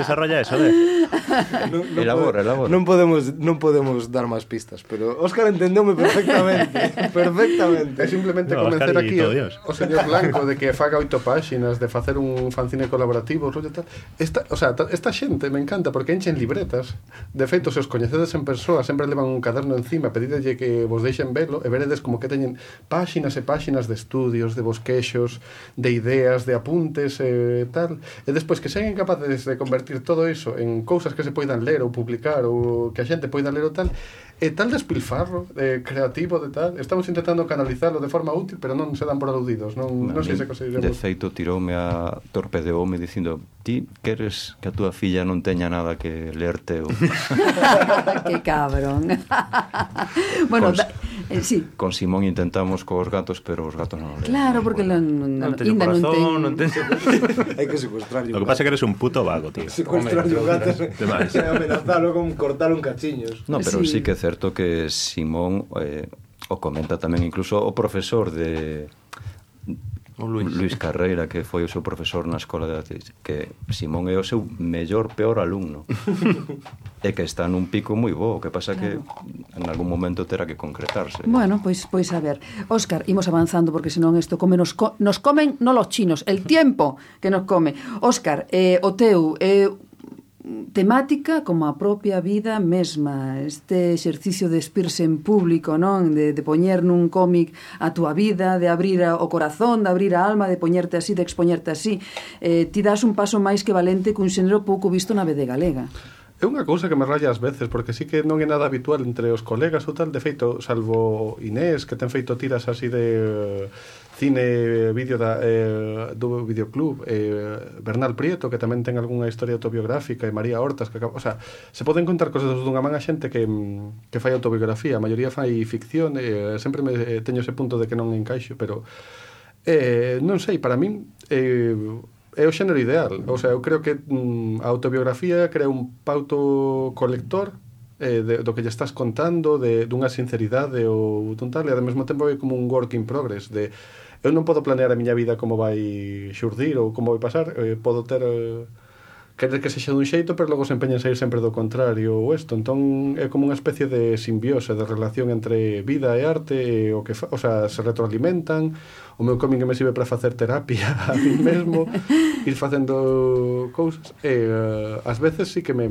Speaker 7: Desarrolla eso, ¿eh?
Speaker 9: Non, non
Speaker 8: elabora, elabora.
Speaker 9: Non podemos, non podemos dar máis pistas, pero Óscar entendeume perfectamente, perfectamente.
Speaker 6: É simplemente
Speaker 7: no,
Speaker 6: convencer
Speaker 7: Oscar
Speaker 6: aquí o, o señor Blanco de que faga oito páxinas de facer un fanzine colaborativo, rollo tal. Esta, o sea, esta xente me encanta porque enchen libretas. De feito, se os coñecedes en persoa, sempre levan un caderno encima, pedidelle que vos deixen velo e veredes como que teñen páxinas e páxinas de estudios, de bosquexos, de ideas, de apuntes apuntes e tal, e despois que seguen capaces de convertir todo iso en cousas que se poidan ler ou publicar ou que a xente poida ler ou tal, e tal despilfarro de creativo de tal, estamos intentando canalizarlo de forma útil, pero non se dan por aludidos, non, non sei se conseguiremos.
Speaker 8: De feito, tiroume a torpe de home dicindo, ti queres que a túa filla non teña nada que lerte ou...
Speaker 2: que cabrón. bueno,
Speaker 8: Const...
Speaker 2: da Eh, sí.
Speaker 8: Con Simón intentamos cos gatos, pero os gatos non.
Speaker 2: Claro, porque bueno. non, non,
Speaker 5: non, teño corazón, non teño...
Speaker 9: Hai que secuestrarlle.
Speaker 7: Lo que pasa é que eres un puto vago, tío.
Speaker 9: Secuestrarlle os
Speaker 7: gatos
Speaker 9: e amenazalo con cortar un cachiños.
Speaker 8: No, pero
Speaker 2: sí,
Speaker 8: sí que é certo que Simón eh, o comenta tamén incluso o profesor de
Speaker 5: o Luis.
Speaker 8: Luis Carreira, que foi o seu profesor na escola de Artes, que Simón é o seu mellor peor alumno. e que está nun pico moi bo, o que pasa claro. que en algún momento terá que concretarse.
Speaker 2: Bueno, pois pois a ver, Óscar, imos avanzando porque senón isto come nos, co nos comen non los chinos, el tiempo que nos come. Óscar, eh, o teu, eh, temática como a propia vida mesma, este exercicio de espirse en público, non, de de poñer nun cómic a túa vida, de abrir o corazón, de abrir a alma, de poñerte así, de expoñerte así. Eh, ti das un paso máis que valente cun xénero pouco visto na BD galega.
Speaker 6: É unha cousa que me raya ás veces, porque sí que non é nada habitual entre os colegas ou tal, de feito, salvo Inés, que ten feito tiras así de cine, vídeo da, eh, do videoclub, eh, Bernal Prieto, que tamén ten algunha historia autobiográfica, e María Hortas, que, o sea, se poden contar cosas dunha man a xente que, que fai autobiografía, a maioría fai ficción, eh, sempre me eh, teño ese punto de que non encaixo, pero eh, non sei, para min eh, é o xénero ideal, o sea, eu creo que mm, a autobiografía crea un pauto colector eh, de, do que lle estás contando, de dunha sinceridade ou dun tal, e ao mesmo tempo é como un work in progress, de eu non podo planear a miña vida como vai xurdir ou como vai pasar, eh, podo ter eh, querer que sexa dun xeito, pero logo se empeñan a sair sempre do contrario ou isto. Entón é como unha especie de simbiose, de relación entre vida e arte, e o que fa, o sea, se retroalimentan. O meu cómic me sirve para facer terapia a mí mesmo, ir facendo cousas. E uh, ás veces sí que me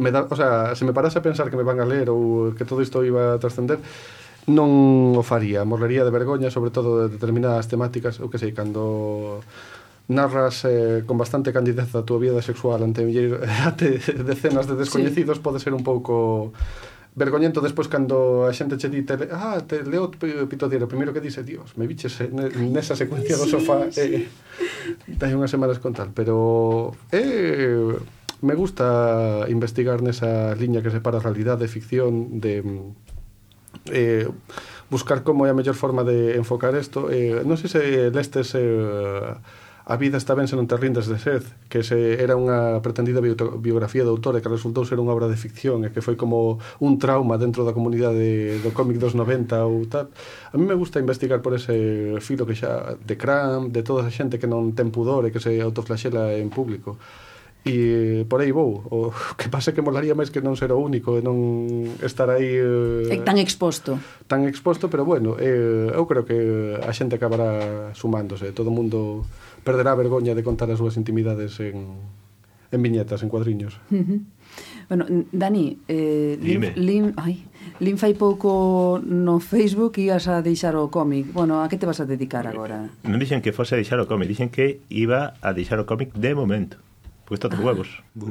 Speaker 6: me da, o sea, se me parase a pensar que me van a ler ou que todo isto iba a trascender, non o faría, morrería de vergoña, sobre todo de determinadas temáticas, o que sei, cando narras eh, con bastante candidez a túa vida sexual ante, ante decenas de descoñecidos sí. pode ser un pouco vergoñento despois cando a xente che di te, ah, te leo Pitodiero, primeiro que dice, dios, me viches eh, nesa secuencia do sofá sí, sí. eh, dai unhas semanas con tal, pero eh, me gusta investigar nesa liña que separa realidade e ficción de mm, eh, buscar como é a mellor forma de enfocar isto. Eh, non sei se lestes eh, A vida está ben se non te rindes de sed, que se era unha pretendida biografía do autor e que resultou ser unha obra de ficción e que foi como un trauma dentro da comunidade do cómic dos 90 ou tal. A mí me gusta investigar por ese filo que xa de Cram, de toda esa xente que non ten pudor e que se autoflaxela en público e por aí vou. O que pasa é que molaría máis que non ser o único e non estar aí eh,
Speaker 2: tan exposto.
Speaker 6: Tan exposto, pero bueno, eh, eu creo que a xente acabará sumándose, todo o mundo perderá a vergoña de contar as súas intimidades en en viñetas, en cuadriños.
Speaker 2: Bueno, Dani, eh,
Speaker 7: Dime.
Speaker 2: Lin, lin, ai, lin fai pouco no Facebook ibas a deixar o cómic. Bueno, a que te vas a dedicar eh, agora?
Speaker 7: Non dixen que fose a deixar o cómic, dixen que iba a deixar o cómic de momento. Porque está todos huevos.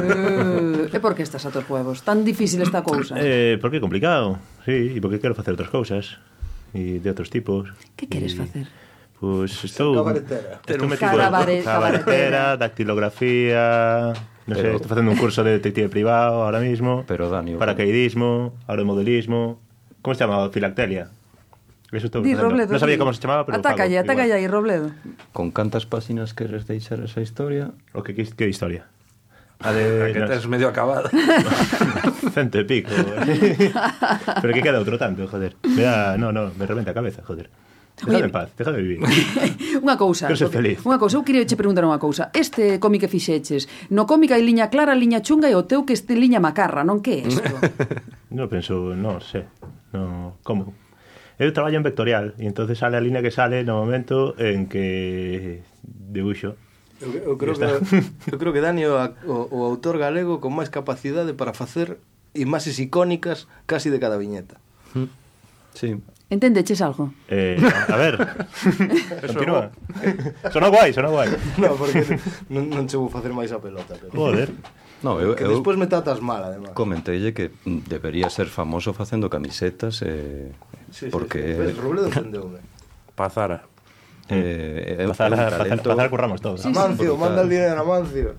Speaker 2: Eh, e por que estás a tos huevos? Tan difícil esta cousa.
Speaker 7: Eh, porque é complicado, sí, e porque quero facer outras cousas e de outros tipos.
Speaker 2: Que queres facer?
Speaker 7: Pois estou...
Speaker 9: cabaretera.
Speaker 7: Estou metido
Speaker 2: Carabare-
Speaker 7: cabaretera, dactilografía... Sei,
Speaker 8: Pero-
Speaker 7: estou facendo un curso de detective privado ahora mismo.
Speaker 8: Pero, Dani,
Speaker 7: Paracaidismo, aeromodelismo... Como se chama? Filactelia. Resultou,
Speaker 2: Di Robledo.
Speaker 7: Non sabía como se chamaba, pero
Speaker 2: Atácalle,
Speaker 7: fago,
Speaker 2: atácalle aí, Robledo.
Speaker 8: Con cantas páxinas queres deixar esa historia?
Speaker 7: O que que historia? A de
Speaker 5: que tes medio acabada.
Speaker 7: Cento e pico. pero que queda outro tanto, joder. Me da, no, no, me reventa a cabeza, joder. Déjame en paz, déjame vivir.
Speaker 2: unha cousa.
Speaker 7: Quero ser feliz.
Speaker 2: Unha cousa, eu queria che preguntar unha cousa. Este cómic que fixeches, no cómic hai liña clara, liña chunga e o teu que este liña macarra, non que é isto?
Speaker 7: non penso, non sé. No, como? Eu traballo en vectorial e entonces sale a línea que sale no momento en que debuxo.
Speaker 9: Eu, eu creo que eu creo que Dani o, o, o autor galego con máis capacidade para facer imaxes icónicas casi de cada viñeta. Hmm.
Speaker 8: Sí.
Speaker 2: Entendeches algo?
Speaker 7: Eh, a ver. Continúa. Sonou guai, sonou guai.
Speaker 9: No, porque non, non che vou facer máis a pelota. Pero...
Speaker 7: Joder.
Speaker 8: No, eu,
Speaker 9: que despois me tratas mal, además.
Speaker 8: Comentelle que mm, debería ser famoso facendo camisetas eh,
Speaker 9: sí, sí,
Speaker 8: porque...
Speaker 9: Sí, sí. Pues Robledo defendeume.
Speaker 5: Pazara.
Speaker 8: Eh,
Speaker 7: eh, pazara,
Speaker 8: talento...
Speaker 7: pazara curramos todos.
Speaker 9: Sí, Amancio,
Speaker 8: sí.
Speaker 9: manda el dinero, Amancio.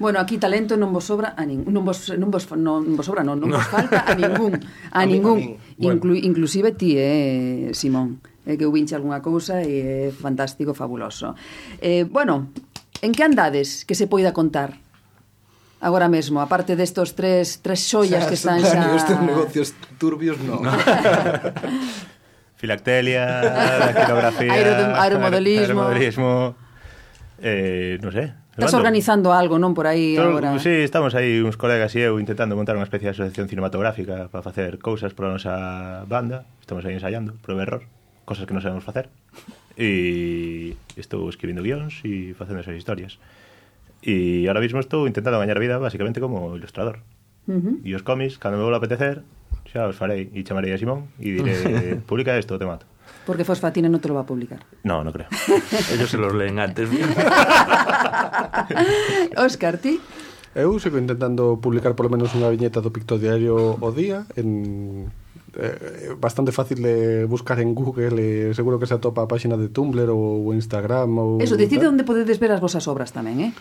Speaker 2: Bueno, aquí talento non vos sobra a nin, non vos non vos non vos sobra, non, non vos falta a ningún, a,
Speaker 9: a
Speaker 2: ningún,
Speaker 9: min, bueno.
Speaker 2: Inclu, inclusive ti, eh, Simón, eh, que eu vinche algunha cousa e é fantástico, fabuloso. Eh, bueno, en que andades que se poida contar? agora mesmo, aparte destos tres tres xollas o sea, que están xa...
Speaker 9: Dani, estes negocios turbios non. No.
Speaker 7: Filactelia, dactilografía...
Speaker 2: Aerodem, aeromodelismo...
Speaker 7: aeromodelismo eh, non sei...
Speaker 2: Estás organizando algo, non, por aí
Speaker 7: Todo,
Speaker 2: agora?
Speaker 7: Sí, estamos aí uns colegas e eu intentando montar unha especie de asociación cinematográfica para facer cousas para a nosa banda. Estamos aí ensaiando, prove error, cosas que non sabemos facer. E estou escribindo guións e facendo esas historias. E ahora mismo estou intentando gañar vida basicamente como ilustrador.
Speaker 2: Uh -huh.
Speaker 7: E os cómics, cando me vou a apetecer, xa os farei e chamarei a Simón e diré, publica isto, te mato.
Speaker 2: Porque Fosfatina non te lo va a publicar.
Speaker 7: No, no creo.
Speaker 5: Ellos se los leen antes.
Speaker 2: Óscar, ti?
Speaker 6: Eu sigo intentando publicar polo menos unha viñeta do Picto Diario o día en eh, bastante fácil de buscar en Google e seguro que se atopa a páxina de Tumblr ou Instagram ou
Speaker 2: Eso, decide onde podedes ver as vosas obras tamén, eh?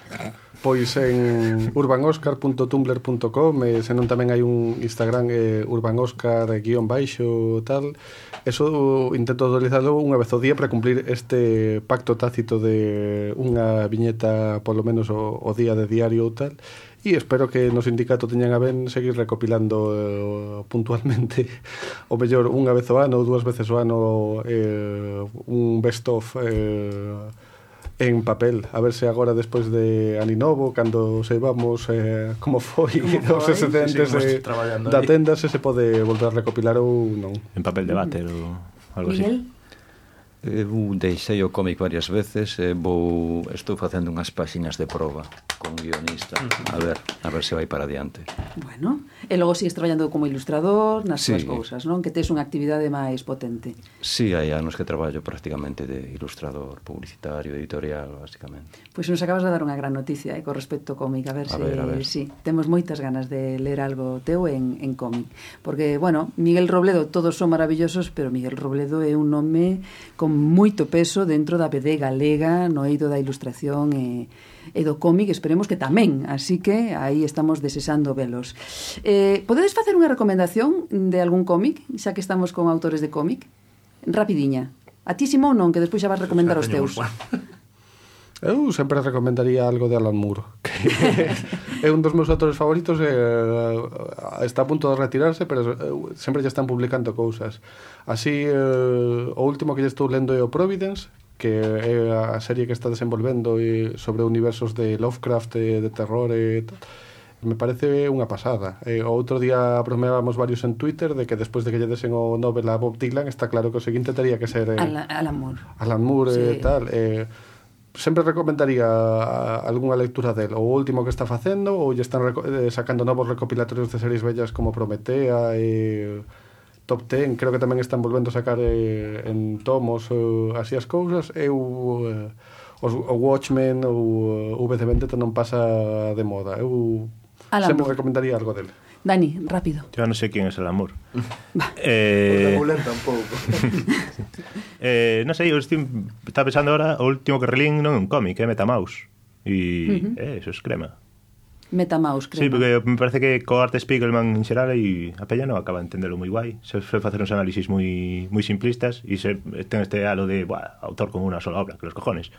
Speaker 6: Pois en urbanoscar.tumblr.com e senón tamén hai un Instagram eh, urbanoscar guión baixo tal. Eso intento utilizarlo unha vez ao día para cumplir este pacto tácito de unha viñeta polo menos o, o día de diario ou tal e espero que no sindicato teñan a ben seguir recopilando eh, puntualmente o mellor unha vez o ano ou dúas veces o ano eh, un best of eh, en papel, a ver se agora despois de Aninovo, cando se vamos eh, como foi
Speaker 9: como
Speaker 6: os excedentes de, da tenda se se pode volver a recopilar ou non.
Speaker 7: En papel de váter mm. ou algo Miguel? así.
Speaker 2: Eh,
Speaker 8: eu deixei o cómic varias veces e vou estou facendo unhas páxinas de proba con guionista, a ver, a ver se vai para adiante.
Speaker 2: Bueno, e logo sigues traballando como ilustrador nas
Speaker 8: sí.
Speaker 2: túas cousas, non? Que tes unha actividade máis potente.
Speaker 8: Sí, hai anos que traballo prácticamente de ilustrador, publicitario, editorial, basicamente.
Speaker 2: Pois pues nos acabas de dar unha gran noticia eh, co respecto ao cómic, a ver
Speaker 8: a
Speaker 2: se
Speaker 8: ver, a ver.
Speaker 2: Sí, temos moitas ganas de ler algo teu en, en cómic, porque, bueno, Miguel Robledo, todos son maravillosos, pero Miguel Robledo é un nome como con moito peso dentro da BD galega no eido da ilustración e, e do cómic, esperemos que tamén, así que aí estamos desesando velos. Eh, podedes facer unha recomendación de algún cómic, xa que estamos con autores de cómic? Rapidiña. A ti, Simón, non, que despois xa vas recomendar os teus.
Speaker 6: Eu sempre recomendaría algo de Alan Moore, que é un dos meus autores favoritos e eh, está a punto de retirarse, pero eh, sempre lle están publicando cousas. Así, eh, o último que lle estou lendo é o Providence, que é a serie que está desenvolvendo e sobre universos de Lovecraft e de terror e tal me parece unha pasada. Eh, outro día bromeábamos varios en Twitter de que despois de que lle desen o Nobel a Bob Dylan está claro que o seguinte tería que ser eh,
Speaker 2: Alan, Alan Moore.
Speaker 6: Alan Moore eh,
Speaker 2: sí.
Speaker 6: e tal. Eh, sempre recomendaría algunha lectura del, o último que está facendo ou lle están eh, sacando novos recopilatorios de series bellas como Prometea e Top Ten, creo que tamén están volvendo a sacar eh, en tomos eh, así as cousas, eu eh, os, o Watchmen ou o V de Vendetta non pasa de moda. Eu
Speaker 2: Alan
Speaker 6: sempre
Speaker 2: Moore.
Speaker 6: recomendaría algo dele.
Speaker 2: Dani, rápido.
Speaker 7: Yo no sé quién es el amor. eh...
Speaker 9: O Ramulén tampouco.
Speaker 7: eh, non sei, sé, eu estoy, estaba pensando ahora, o último que relín non é un cómic, é Metamaus. E,
Speaker 2: uh -huh.
Speaker 7: eh, eso es crema.
Speaker 2: Metamaus, crema.
Speaker 7: Sí, porque me parece que co arte Spiegelman en xeral e a Peña non acaba de entendelo moi guai. Se foi facer uns análisis moi, moi simplistas e se ten este halo de buah, autor con unha sola obra, que los cojones.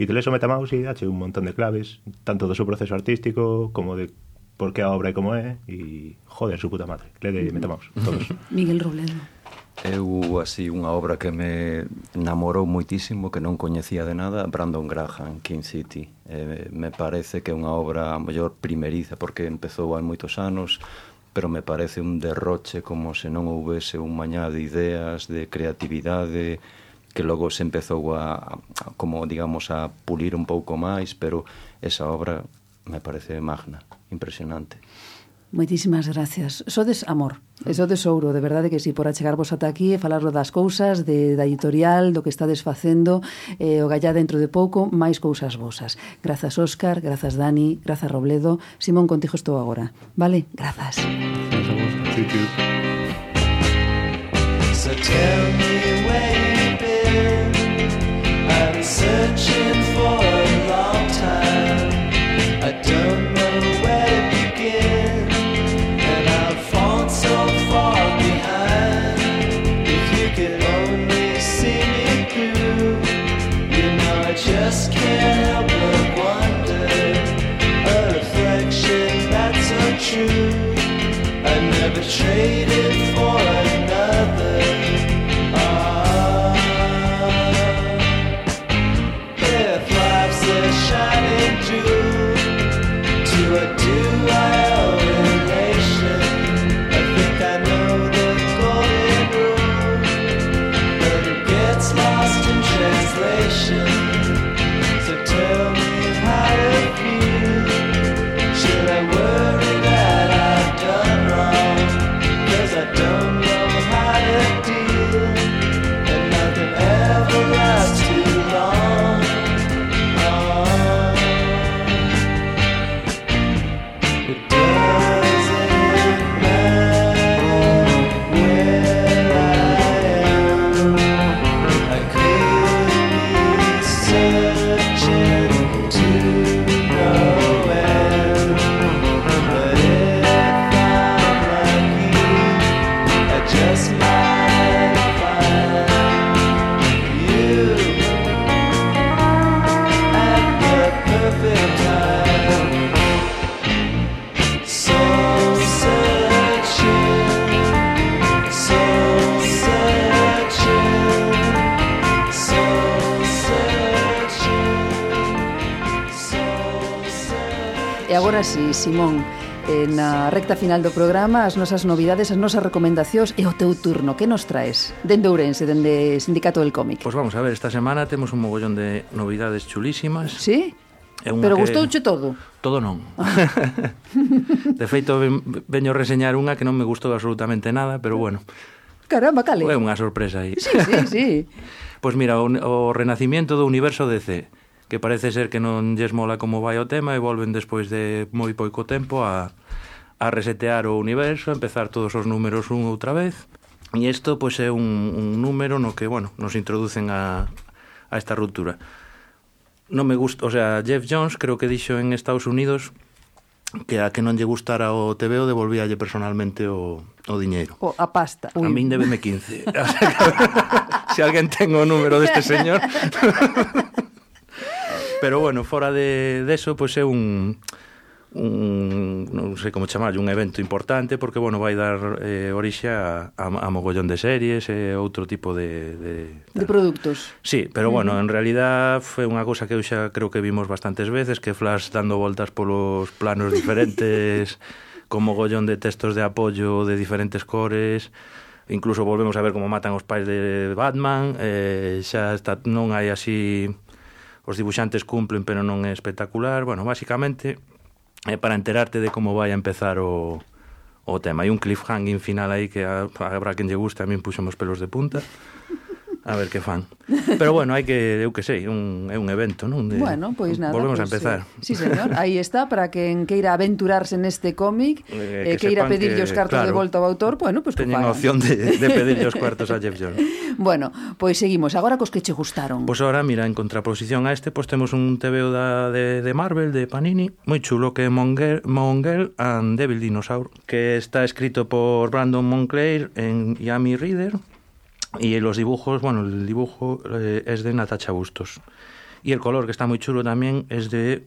Speaker 7: E te lees o Metamaus e dache un montón de claves, tanto do seu proceso artístico como de porque a obra é como é e joder, su puta madre, le de metamos todos.
Speaker 2: Miguel Robledo.
Speaker 8: Eu, así, unha obra que me namorou moitísimo, que non coñecía de nada, Brandon Graham, King City. Eh, me parece que é unha obra a mellor primeriza, porque empezou hai moitos anos, pero me parece un derroche como se non houvese un mañá de ideas, de creatividade, que logo se empezou a, a como digamos a pulir un pouco máis, pero esa obra me parece magna impresionante.
Speaker 2: Moitísimas gracias. Sodes amor, e sodes ouro, de verdade que si, sí, por achegarvos ata aquí e falarlo das cousas, de, da editorial, do que estades facendo, eh, o gallá dentro de pouco, máis cousas vosas. Grazas, Óscar, grazas, Dani, grazas, Robledo. Simón, contigo estou agora. Vale? Grazas.
Speaker 1: Thank you. So tell me
Speaker 2: Simón. Eh, na recta final do programa, as nosas novidades, as nosas recomendacións e o teu turno. Que nos traes? Dende Ourense, dende Sindicato del Cómic.
Speaker 5: Pois vamos a ver, esta semana temos un mogollón de novidades chulísimas.
Speaker 2: Sí?
Speaker 5: É unha
Speaker 2: Pero
Speaker 5: que...
Speaker 2: gustouche todo?
Speaker 5: Todo non. de feito, veño reseñar unha que non me gustou absolutamente nada, pero bueno.
Speaker 2: Caramba, cale.
Speaker 5: É unha sorpresa aí.
Speaker 2: Sí, sí, sí.
Speaker 5: pois pues mira, o, o renacimiento do universo DC que parece ser que non lles mola como vai o tema e volven despois de moi pouco tempo a, a resetear o universo, a empezar todos os números un outra vez. E isto pois, é un, un número no que bueno, nos introducen a, a esta ruptura. Non me gusta, o sea, Jeff Jones creo que dixo en Estados Unidos que a que non lle gustara o TVO devolvíalle personalmente o, o diñeiro.
Speaker 2: O a pasta.
Speaker 5: A A min debeme 15. Se alguén ten o número deste señor... Pero bueno, fora de, de eso, pois pues é un un non sei como chamar, un evento importante porque bueno, vai dar eh, orixe a, a, a mogollón de series e eh, outro tipo de de,
Speaker 2: de produtos.
Speaker 5: Sí, pero bueno, uh -huh. en realidad foi unha cousa que eu xa creo que vimos bastantes veces que Flash dando voltas polos planos diferentes con mogollón de textos de apoio de diferentes cores incluso volvemos a ver como matan os pais de Batman eh, xa está, non hai así os dibuixantes cumplen pero non é espectacular, bueno, basicamente é para enterarte de como vai a empezar o, o tema. Hai un cliffhanging final aí que a, habrá quen lle guste, a min puxemos pelos de punta a ver que fan. Pero bueno, hai que, eu que sei, un, é un evento, non? De,
Speaker 2: bueno, pois nada.
Speaker 5: Volvemos
Speaker 2: pues,
Speaker 5: a pois, empezar.
Speaker 2: Sí, sí señor, aí está, para quen queira aventurarse neste cómic,
Speaker 5: eh,
Speaker 2: eh
Speaker 5: que
Speaker 2: queira pedirlle os cartos
Speaker 5: claro, de
Speaker 2: volta ao autor, bueno, pois pues,
Speaker 5: Teñen a opción de, de pedirlle os cartos a Jeff Jones.
Speaker 2: bueno, pois seguimos, agora cos que che gustaron.
Speaker 5: Pois pues ahora, mira, en contraposición a este, pois pues temos un TVO da, de, de Marvel, de Panini, moi chulo, que é Monger, Mongel and Devil Dinosaur, que está escrito por Brandon Monclair en Yami Reader, y los dibujos, bueno, el dibujo eh, es de Natacha Bustos. Y el color, que está muy chulo también, es de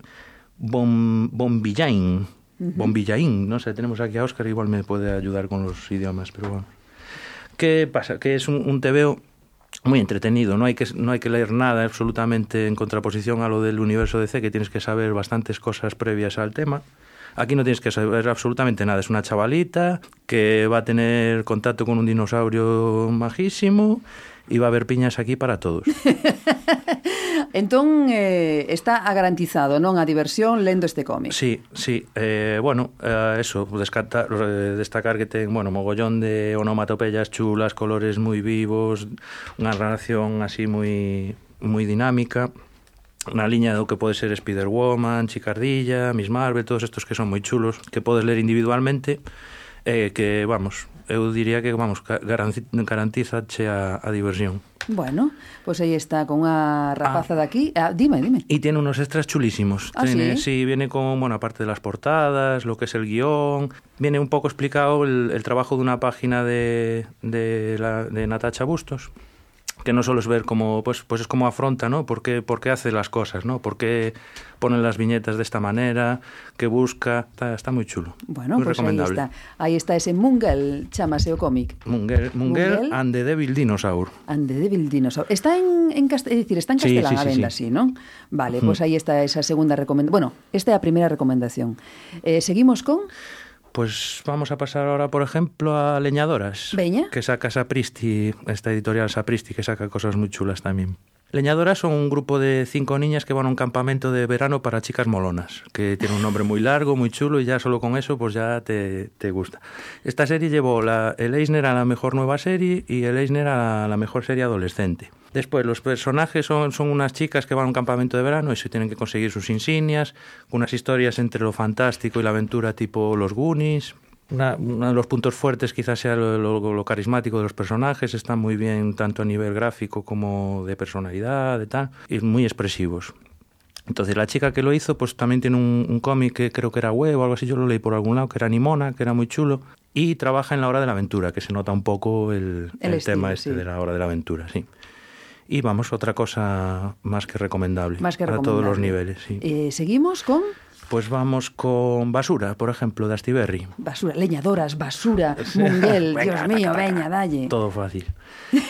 Speaker 5: Bom, Bombillain. Bombillain, no sé, tenemos aquí a Oscar, igual me puede ayudar con los idiomas, pero bueno. ¿Qué pasa? Que es un, un TVO muy entretenido, no hay, que, no hay que leer nada absolutamente en contraposición a lo del universo DC, que tienes que saber bastantes cosas previas al tema. Aquí no tienes que saber absolutamente nada. Es una chavalita que va a tener contacto con un dinosaurio majísimo y va a haber piñas aquí para todos.
Speaker 2: entón, eh, está garantizado, non, a diversión lendo este cómic?
Speaker 5: Sí, sí. Eh, bueno, eh, eso, descarta, eh, destacar que ten, bueno, mogollón de onomatopeyas chulas, colores moi vivos, unha relación así moi moi dinámica na liña do que pode ser Spider-Woman, Chicardilla, Miss Marvel, todos estos que son moi chulos, que podes ler individualmente, eh, que, vamos, eu diría que, vamos, garantizache a, a diversión.
Speaker 2: Bueno, pois pues aí está con unha rapaza ah, de aquí. Ah, dime, dime.
Speaker 5: E tiene unos extras chulísimos.
Speaker 2: Ah,
Speaker 5: tiene,
Speaker 2: ¿sí?
Speaker 5: sí, viene con, bueno, aparte de las portadas, lo que es el guión, viene un poco explicado el, el trabajo de una página de, de, la, de Natacha Bustos que no solo es ver cómo, pues, pues es cómo afronta, ¿no? ¿Por qué, por qué hace las cosas, ¿no? ¿Por qué ponen las viñetas de esta manera? ¿Qué busca? Está, está muy chulo.
Speaker 2: Bueno,
Speaker 5: muy
Speaker 2: aí
Speaker 5: recomendable.
Speaker 2: está. Aí está ese Mungel, chamase o cómic.
Speaker 5: Munger Munger. and the Devil Dinosaur.
Speaker 2: And the Devil Dinosaur. Está en, en dicir, está en
Speaker 5: Sí,
Speaker 2: castelán
Speaker 5: sí,
Speaker 2: a
Speaker 5: sí,
Speaker 2: venda,
Speaker 5: sí.
Speaker 2: sí, non? Vale, pois aí está esa segunda recomendación. Bueno, esta é a primeira recomendación. Eh, seguimos con
Speaker 5: Pues vamos a pasar ahora, por ejemplo, a Leñadoras.
Speaker 2: Veña.
Speaker 5: Que saca Sapristi, esta editorial Sapristi, que saca cosas muy chulas también. Leñadoras son un grupo de cinco niñas que van a un campamento de verano para chicas molonas, que tiene un nombre muy largo, muy chulo, y ya solo con eso pues ya te, te gusta. Esta serie llevó la, el Eisner a la mejor nueva serie y el Eisner a la mejor serie adolescente. Después, los personajes son, son unas chicas que van a un campamento de verano y se tienen que conseguir sus insignias, unas historias entre lo fantástico y la aventura tipo los Goonies. Una- uno de los puntos fuertes quizás sea lo, lo- lo carismático de los personajes, están muy bien tanto a nivel gráfico como de personalidad, de tal, y muy expresivos. Entonces la chica que lo hizo pues también tiene un, un cómic que creo que era web o algo así, yo lo leí por algún lado, que era Nimona, que era muy chulo, y trabaja en la hora de la aventura, que se nota un poco el,
Speaker 2: El
Speaker 5: el
Speaker 2: estilo,
Speaker 5: tema este
Speaker 2: sí.
Speaker 5: de la hora de la aventura, sí. Y vamos, otra cosa más que recomendable.
Speaker 2: Más que
Speaker 5: para todos los
Speaker 2: recomendable.
Speaker 5: niveles, sí.
Speaker 2: Eh, seguimos con
Speaker 5: Pues vamos con Basura, por ejemplo, de Astiberri.
Speaker 2: basura, leñadoras, basura, Mungel, Dios mío, veña, dalle.
Speaker 5: Todo fácil.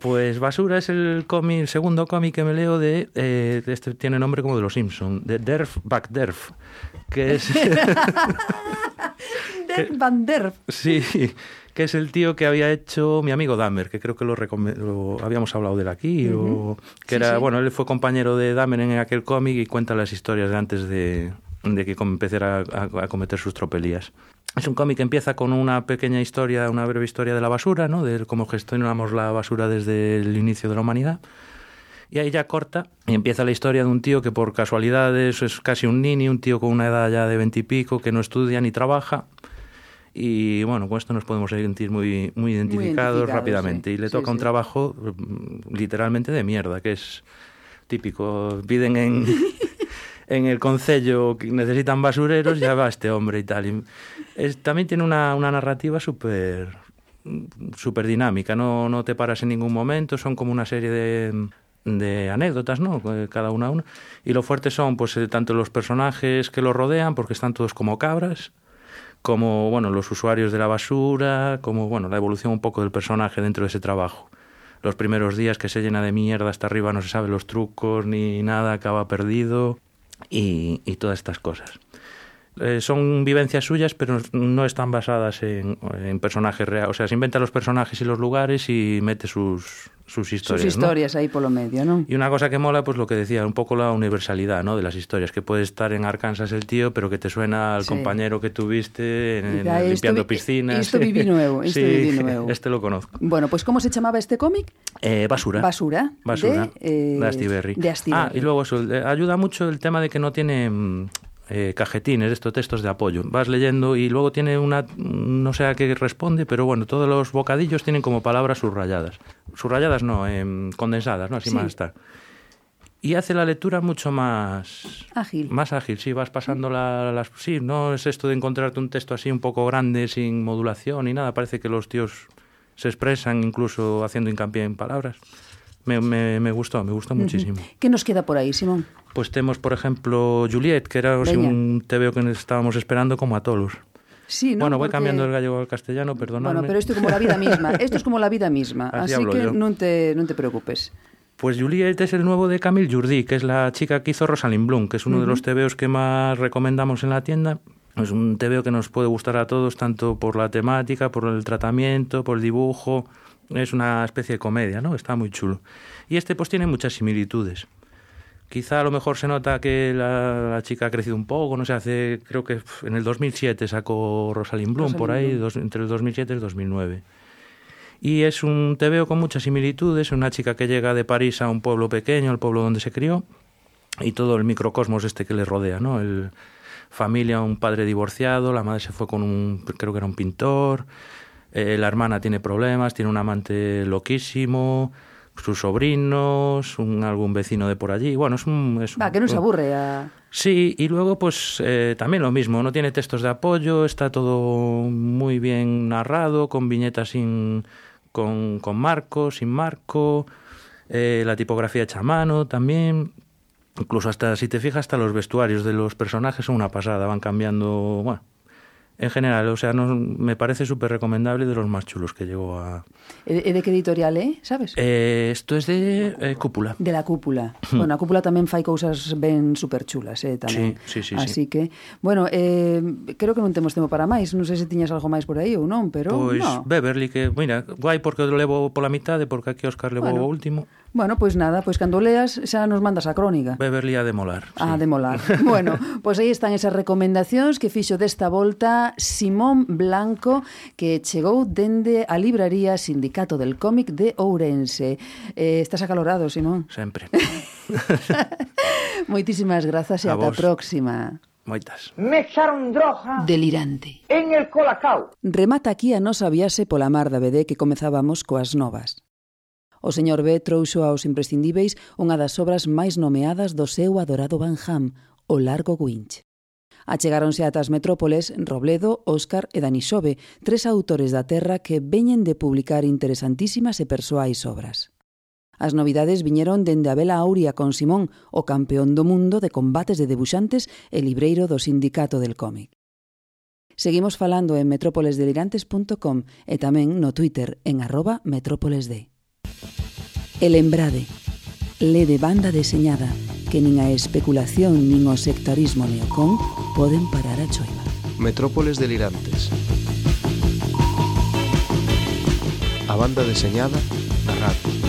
Speaker 5: Pues Basura es el cómic, el segundo cómic que me leo de, eh, este tiene nombre como de los Simpson, de Derf Back Derf, que es
Speaker 2: Der Van Derf.
Speaker 5: sí, que es el tío que había hecho mi amigo Dahmer, que creo que lo, lo habíamos hablado de él aquí, o que
Speaker 2: Sí,
Speaker 5: era,
Speaker 2: sí.
Speaker 5: bueno, él fue compañero de Dahmer en aquel cómic y cuenta las historias de antes de, de que empezara a, a cometer sus tropelías. Es un cómic que empieza con una pequeña historia, una breve historia de la basura, ¿no? De cómo gestionamos la basura desde el inicio de la humanidad. Y ahí ya corta y empieza la historia de un tío que por casualidades es casi un nini, un tío con una edad ya de veintipico que no estudia ni trabaja. Y bueno, con esto nos podemos sentir muy, muy identificados
Speaker 2: identificados,
Speaker 5: rápidamente.
Speaker 2: sí.
Speaker 5: Y le
Speaker 2: Sí,
Speaker 5: toca un
Speaker 2: sí.
Speaker 5: trabajo mm, literalmente de mierda, que es típico. Piden en, en el concello que necesitan basureros, ya va este hombre y tal. Y es- también tiene una, una narrativa súper súper dinámica, no, no te paras en ningún momento, son como una serie de, de anécdotas, ¿no? Eh, Cada una una. Y lo fuerte son, pues, eh, tanto los personajes que lo rodean, porque están todos como cabras, como, bueno, los usuarios de la basura, como, bueno, la evolución un poco del personaje dentro de ese trabajo. Los primeros días que se llena de mierda hasta arriba, no se sabe los trucos ni nada, acaba perdido y, y todas estas cosas. Eh, son vivencias suyas, pero no están basadas en, en personajes reales. O sea, se inventa los personajes y los lugares y mete sus, sus historias.
Speaker 2: Sus
Speaker 5: ¿no?
Speaker 2: historias aí polo medio, non?
Speaker 5: Y una cosa que mola, pues lo que decía, un poco la universalidad, ¿no? De las historias, que puede estar en Arkansas el tío, pero que te suena al
Speaker 2: Sí.
Speaker 5: compañero que tuviste en, en-
Speaker 2: Dice, "Ah, esto
Speaker 5: limpiando
Speaker 2: vi-
Speaker 5: piscinas.
Speaker 2: esto viví nuevo, esto
Speaker 5: sí,
Speaker 2: viví nuevo".
Speaker 5: Este lo conozco.
Speaker 2: Bueno, pues ¿cómo se chamaba este cómic?
Speaker 5: Eh, basura.
Speaker 2: Basura.
Speaker 5: Basura.
Speaker 2: De, eh,
Speaker 5: de Astiberri.
Speaker 2: de Astiberri.
Speaker 5: Ah, y luego eso, eh, ayuda mucho el tema de que no tiene mm, eh, cajetines, estos textos de apoyo. Vas leyendo y luego tiene una, no sé a qué responde, pero bueno, todos los bocadillos tienen como palabras subrayadas. Subrayadas no, em, condensadas, ¿no? Así
Speaker 2: Sí.
Speaker 5: más está. Y hace la lectura mucho más
Speaker 2: Ágil.
Speaker 5: más ágil, sí, vas pasando la- las... Sí, no es esto de encontrarte un texto así un poco grande, sin modulación ni nada. Parece que los tíos se expresan incluso haciendo hincapié en palabras. Me, me, me gustó, me gustó muchísimo.
Speaker 2: ¿Qué nos queda por aí, Simón?
Speaker 5: Pues tenemos, por ejemplo, Juliet, que era
Speaker 2: Veña.
Speaker 5: un TVO que estábamos esperando como a Tolus.
Speaker 2: Sí, ¿no?
Speaker 5: Bueno, voy
Speaker 2: Porque-
Speaker 5: cambiando el gallego al castellano, perdonadme.
Speaker 2: Bueno, pero esto es como la vida misma. Esto es como la vida misma.
Speaker 5: Así
Speaker 2: que non te, non te preocupes.
Speaker 5: Pues Juliet es el nuevo de Camille Jourdi, que es la chica que hizo Rosalind Bloom, que es uno de los TVOs que más recomendamos en la tienda. Es un TVO que nos puede gustar a todos, tanto por la temática, por el tratamiento, por el dibujo. Es una especie de comedia, ¿no? Está muy chulo. Y este pues tiene muchas similitudes. Quizá a lo mejor se nota que la, la chica ha crecido un poco, no sé, hace, creo que en el 2007 sacó Rosalind Bloom, por ahí, dos- entre el 2007 y el 2009. Y es un TVO con muchas similitudes, una chica que llega de París a un pueblo pequeño, al pueblo donde se crió, y todo el microcosmos este que le rodea, ¿no? El familia, un padre divorciado, la madre se fue con un, creo que era un pintor, eh, la hermana tiene problemas, tiene un amante loquísimo, sus sobrinos, un, algún vecino de por allí, bueno, es un... Es
Speaker 2: Va, que non se
Speaker 5: un-
Speaker 2: aburre a...
Speaker 5: Sí, y luego pues eh, también lo mismo, no tiene textos de apoyo, está todo muy bien narrado, con viñetas sin, con, con marco, sin marco, eh, la tipografía hecha a mano también, incluso hasta, si te fijas, hasta los vestuarios de los personajes son una pasada, van cambiando, bueno, en general, o sea, no, me parece súper recomendable de los más chulos que llegó a...
Speaker 2: ¿De qué editorial, eh? Sabes?
Speaker 5: Eh, esto es de eh, Cúpula.
Speaker 2: De la Cúpula. Hmm. bueno, a Cúpula tamén fai cousas ben superchulas, eh, tamén.
Speaker 5: Sí, sí, sí.
Speaker 2: Así sí. que, bueno, eh, creo que non temos tempo para máis, non sei se tiñas algo máis por aí ou non, pero...
Speaker 5: Pois,
Speaker 2: no.
Speaker 5: Beverly, que, mira, guai porque o levo pola mitade, porque aquí Oscar levou
Speaker 2: bueno.
Speaker 5: o último.
Speaker 2: Bueno, pois nada, pois cando leas xa nos mandas a crónica.
Speaker 5: Beverly a demolar.
Speaker 2: Ah, sí. A demolar. bueno, pois aí están esas recomendacións que fixo desta volta Simón Blanco que chegou dende a libraría Sindicato del Cómic de Ourense. Eh, estás acalorado, Simón?
Speaker 5: Sempre.
Speaker 2: Moitísimas grazas e ata a próxima.
Speaker 5: Moitas.
Speaker 10: Me echaron droga.
Speaker 2: Delirante.
Speaker 10: En el colacao.
Speaker 2: Remata aquí a nosa viaxe pola mar da BD que comezábamos coas novas. O señor B trouxo aos imprescindíveis unha das obras máis nomeadas do seu adorado Van Ham, O Largo Winch. Achegáronse ata as metrópoles Robledo, Óscar e Dani Xove, tres autores da terra que veñen de publicar interesantísimas e persoais obras. As novidades viñeron dende a vela Auria con Simón, o campeón do mundo de combates de debuxantes e libreiro do Sindicato del Cómic. Seguimos falando en metrópolesdelirantes.com e tamén no Twitter en arroba metrópolesd. E lembrade, lede banda deseñada, que nin a especulación nin o sectarismo neocón poden parar a choiva.
Speaker 3: Metrópoles delirantes. A banda deseñada, da radio.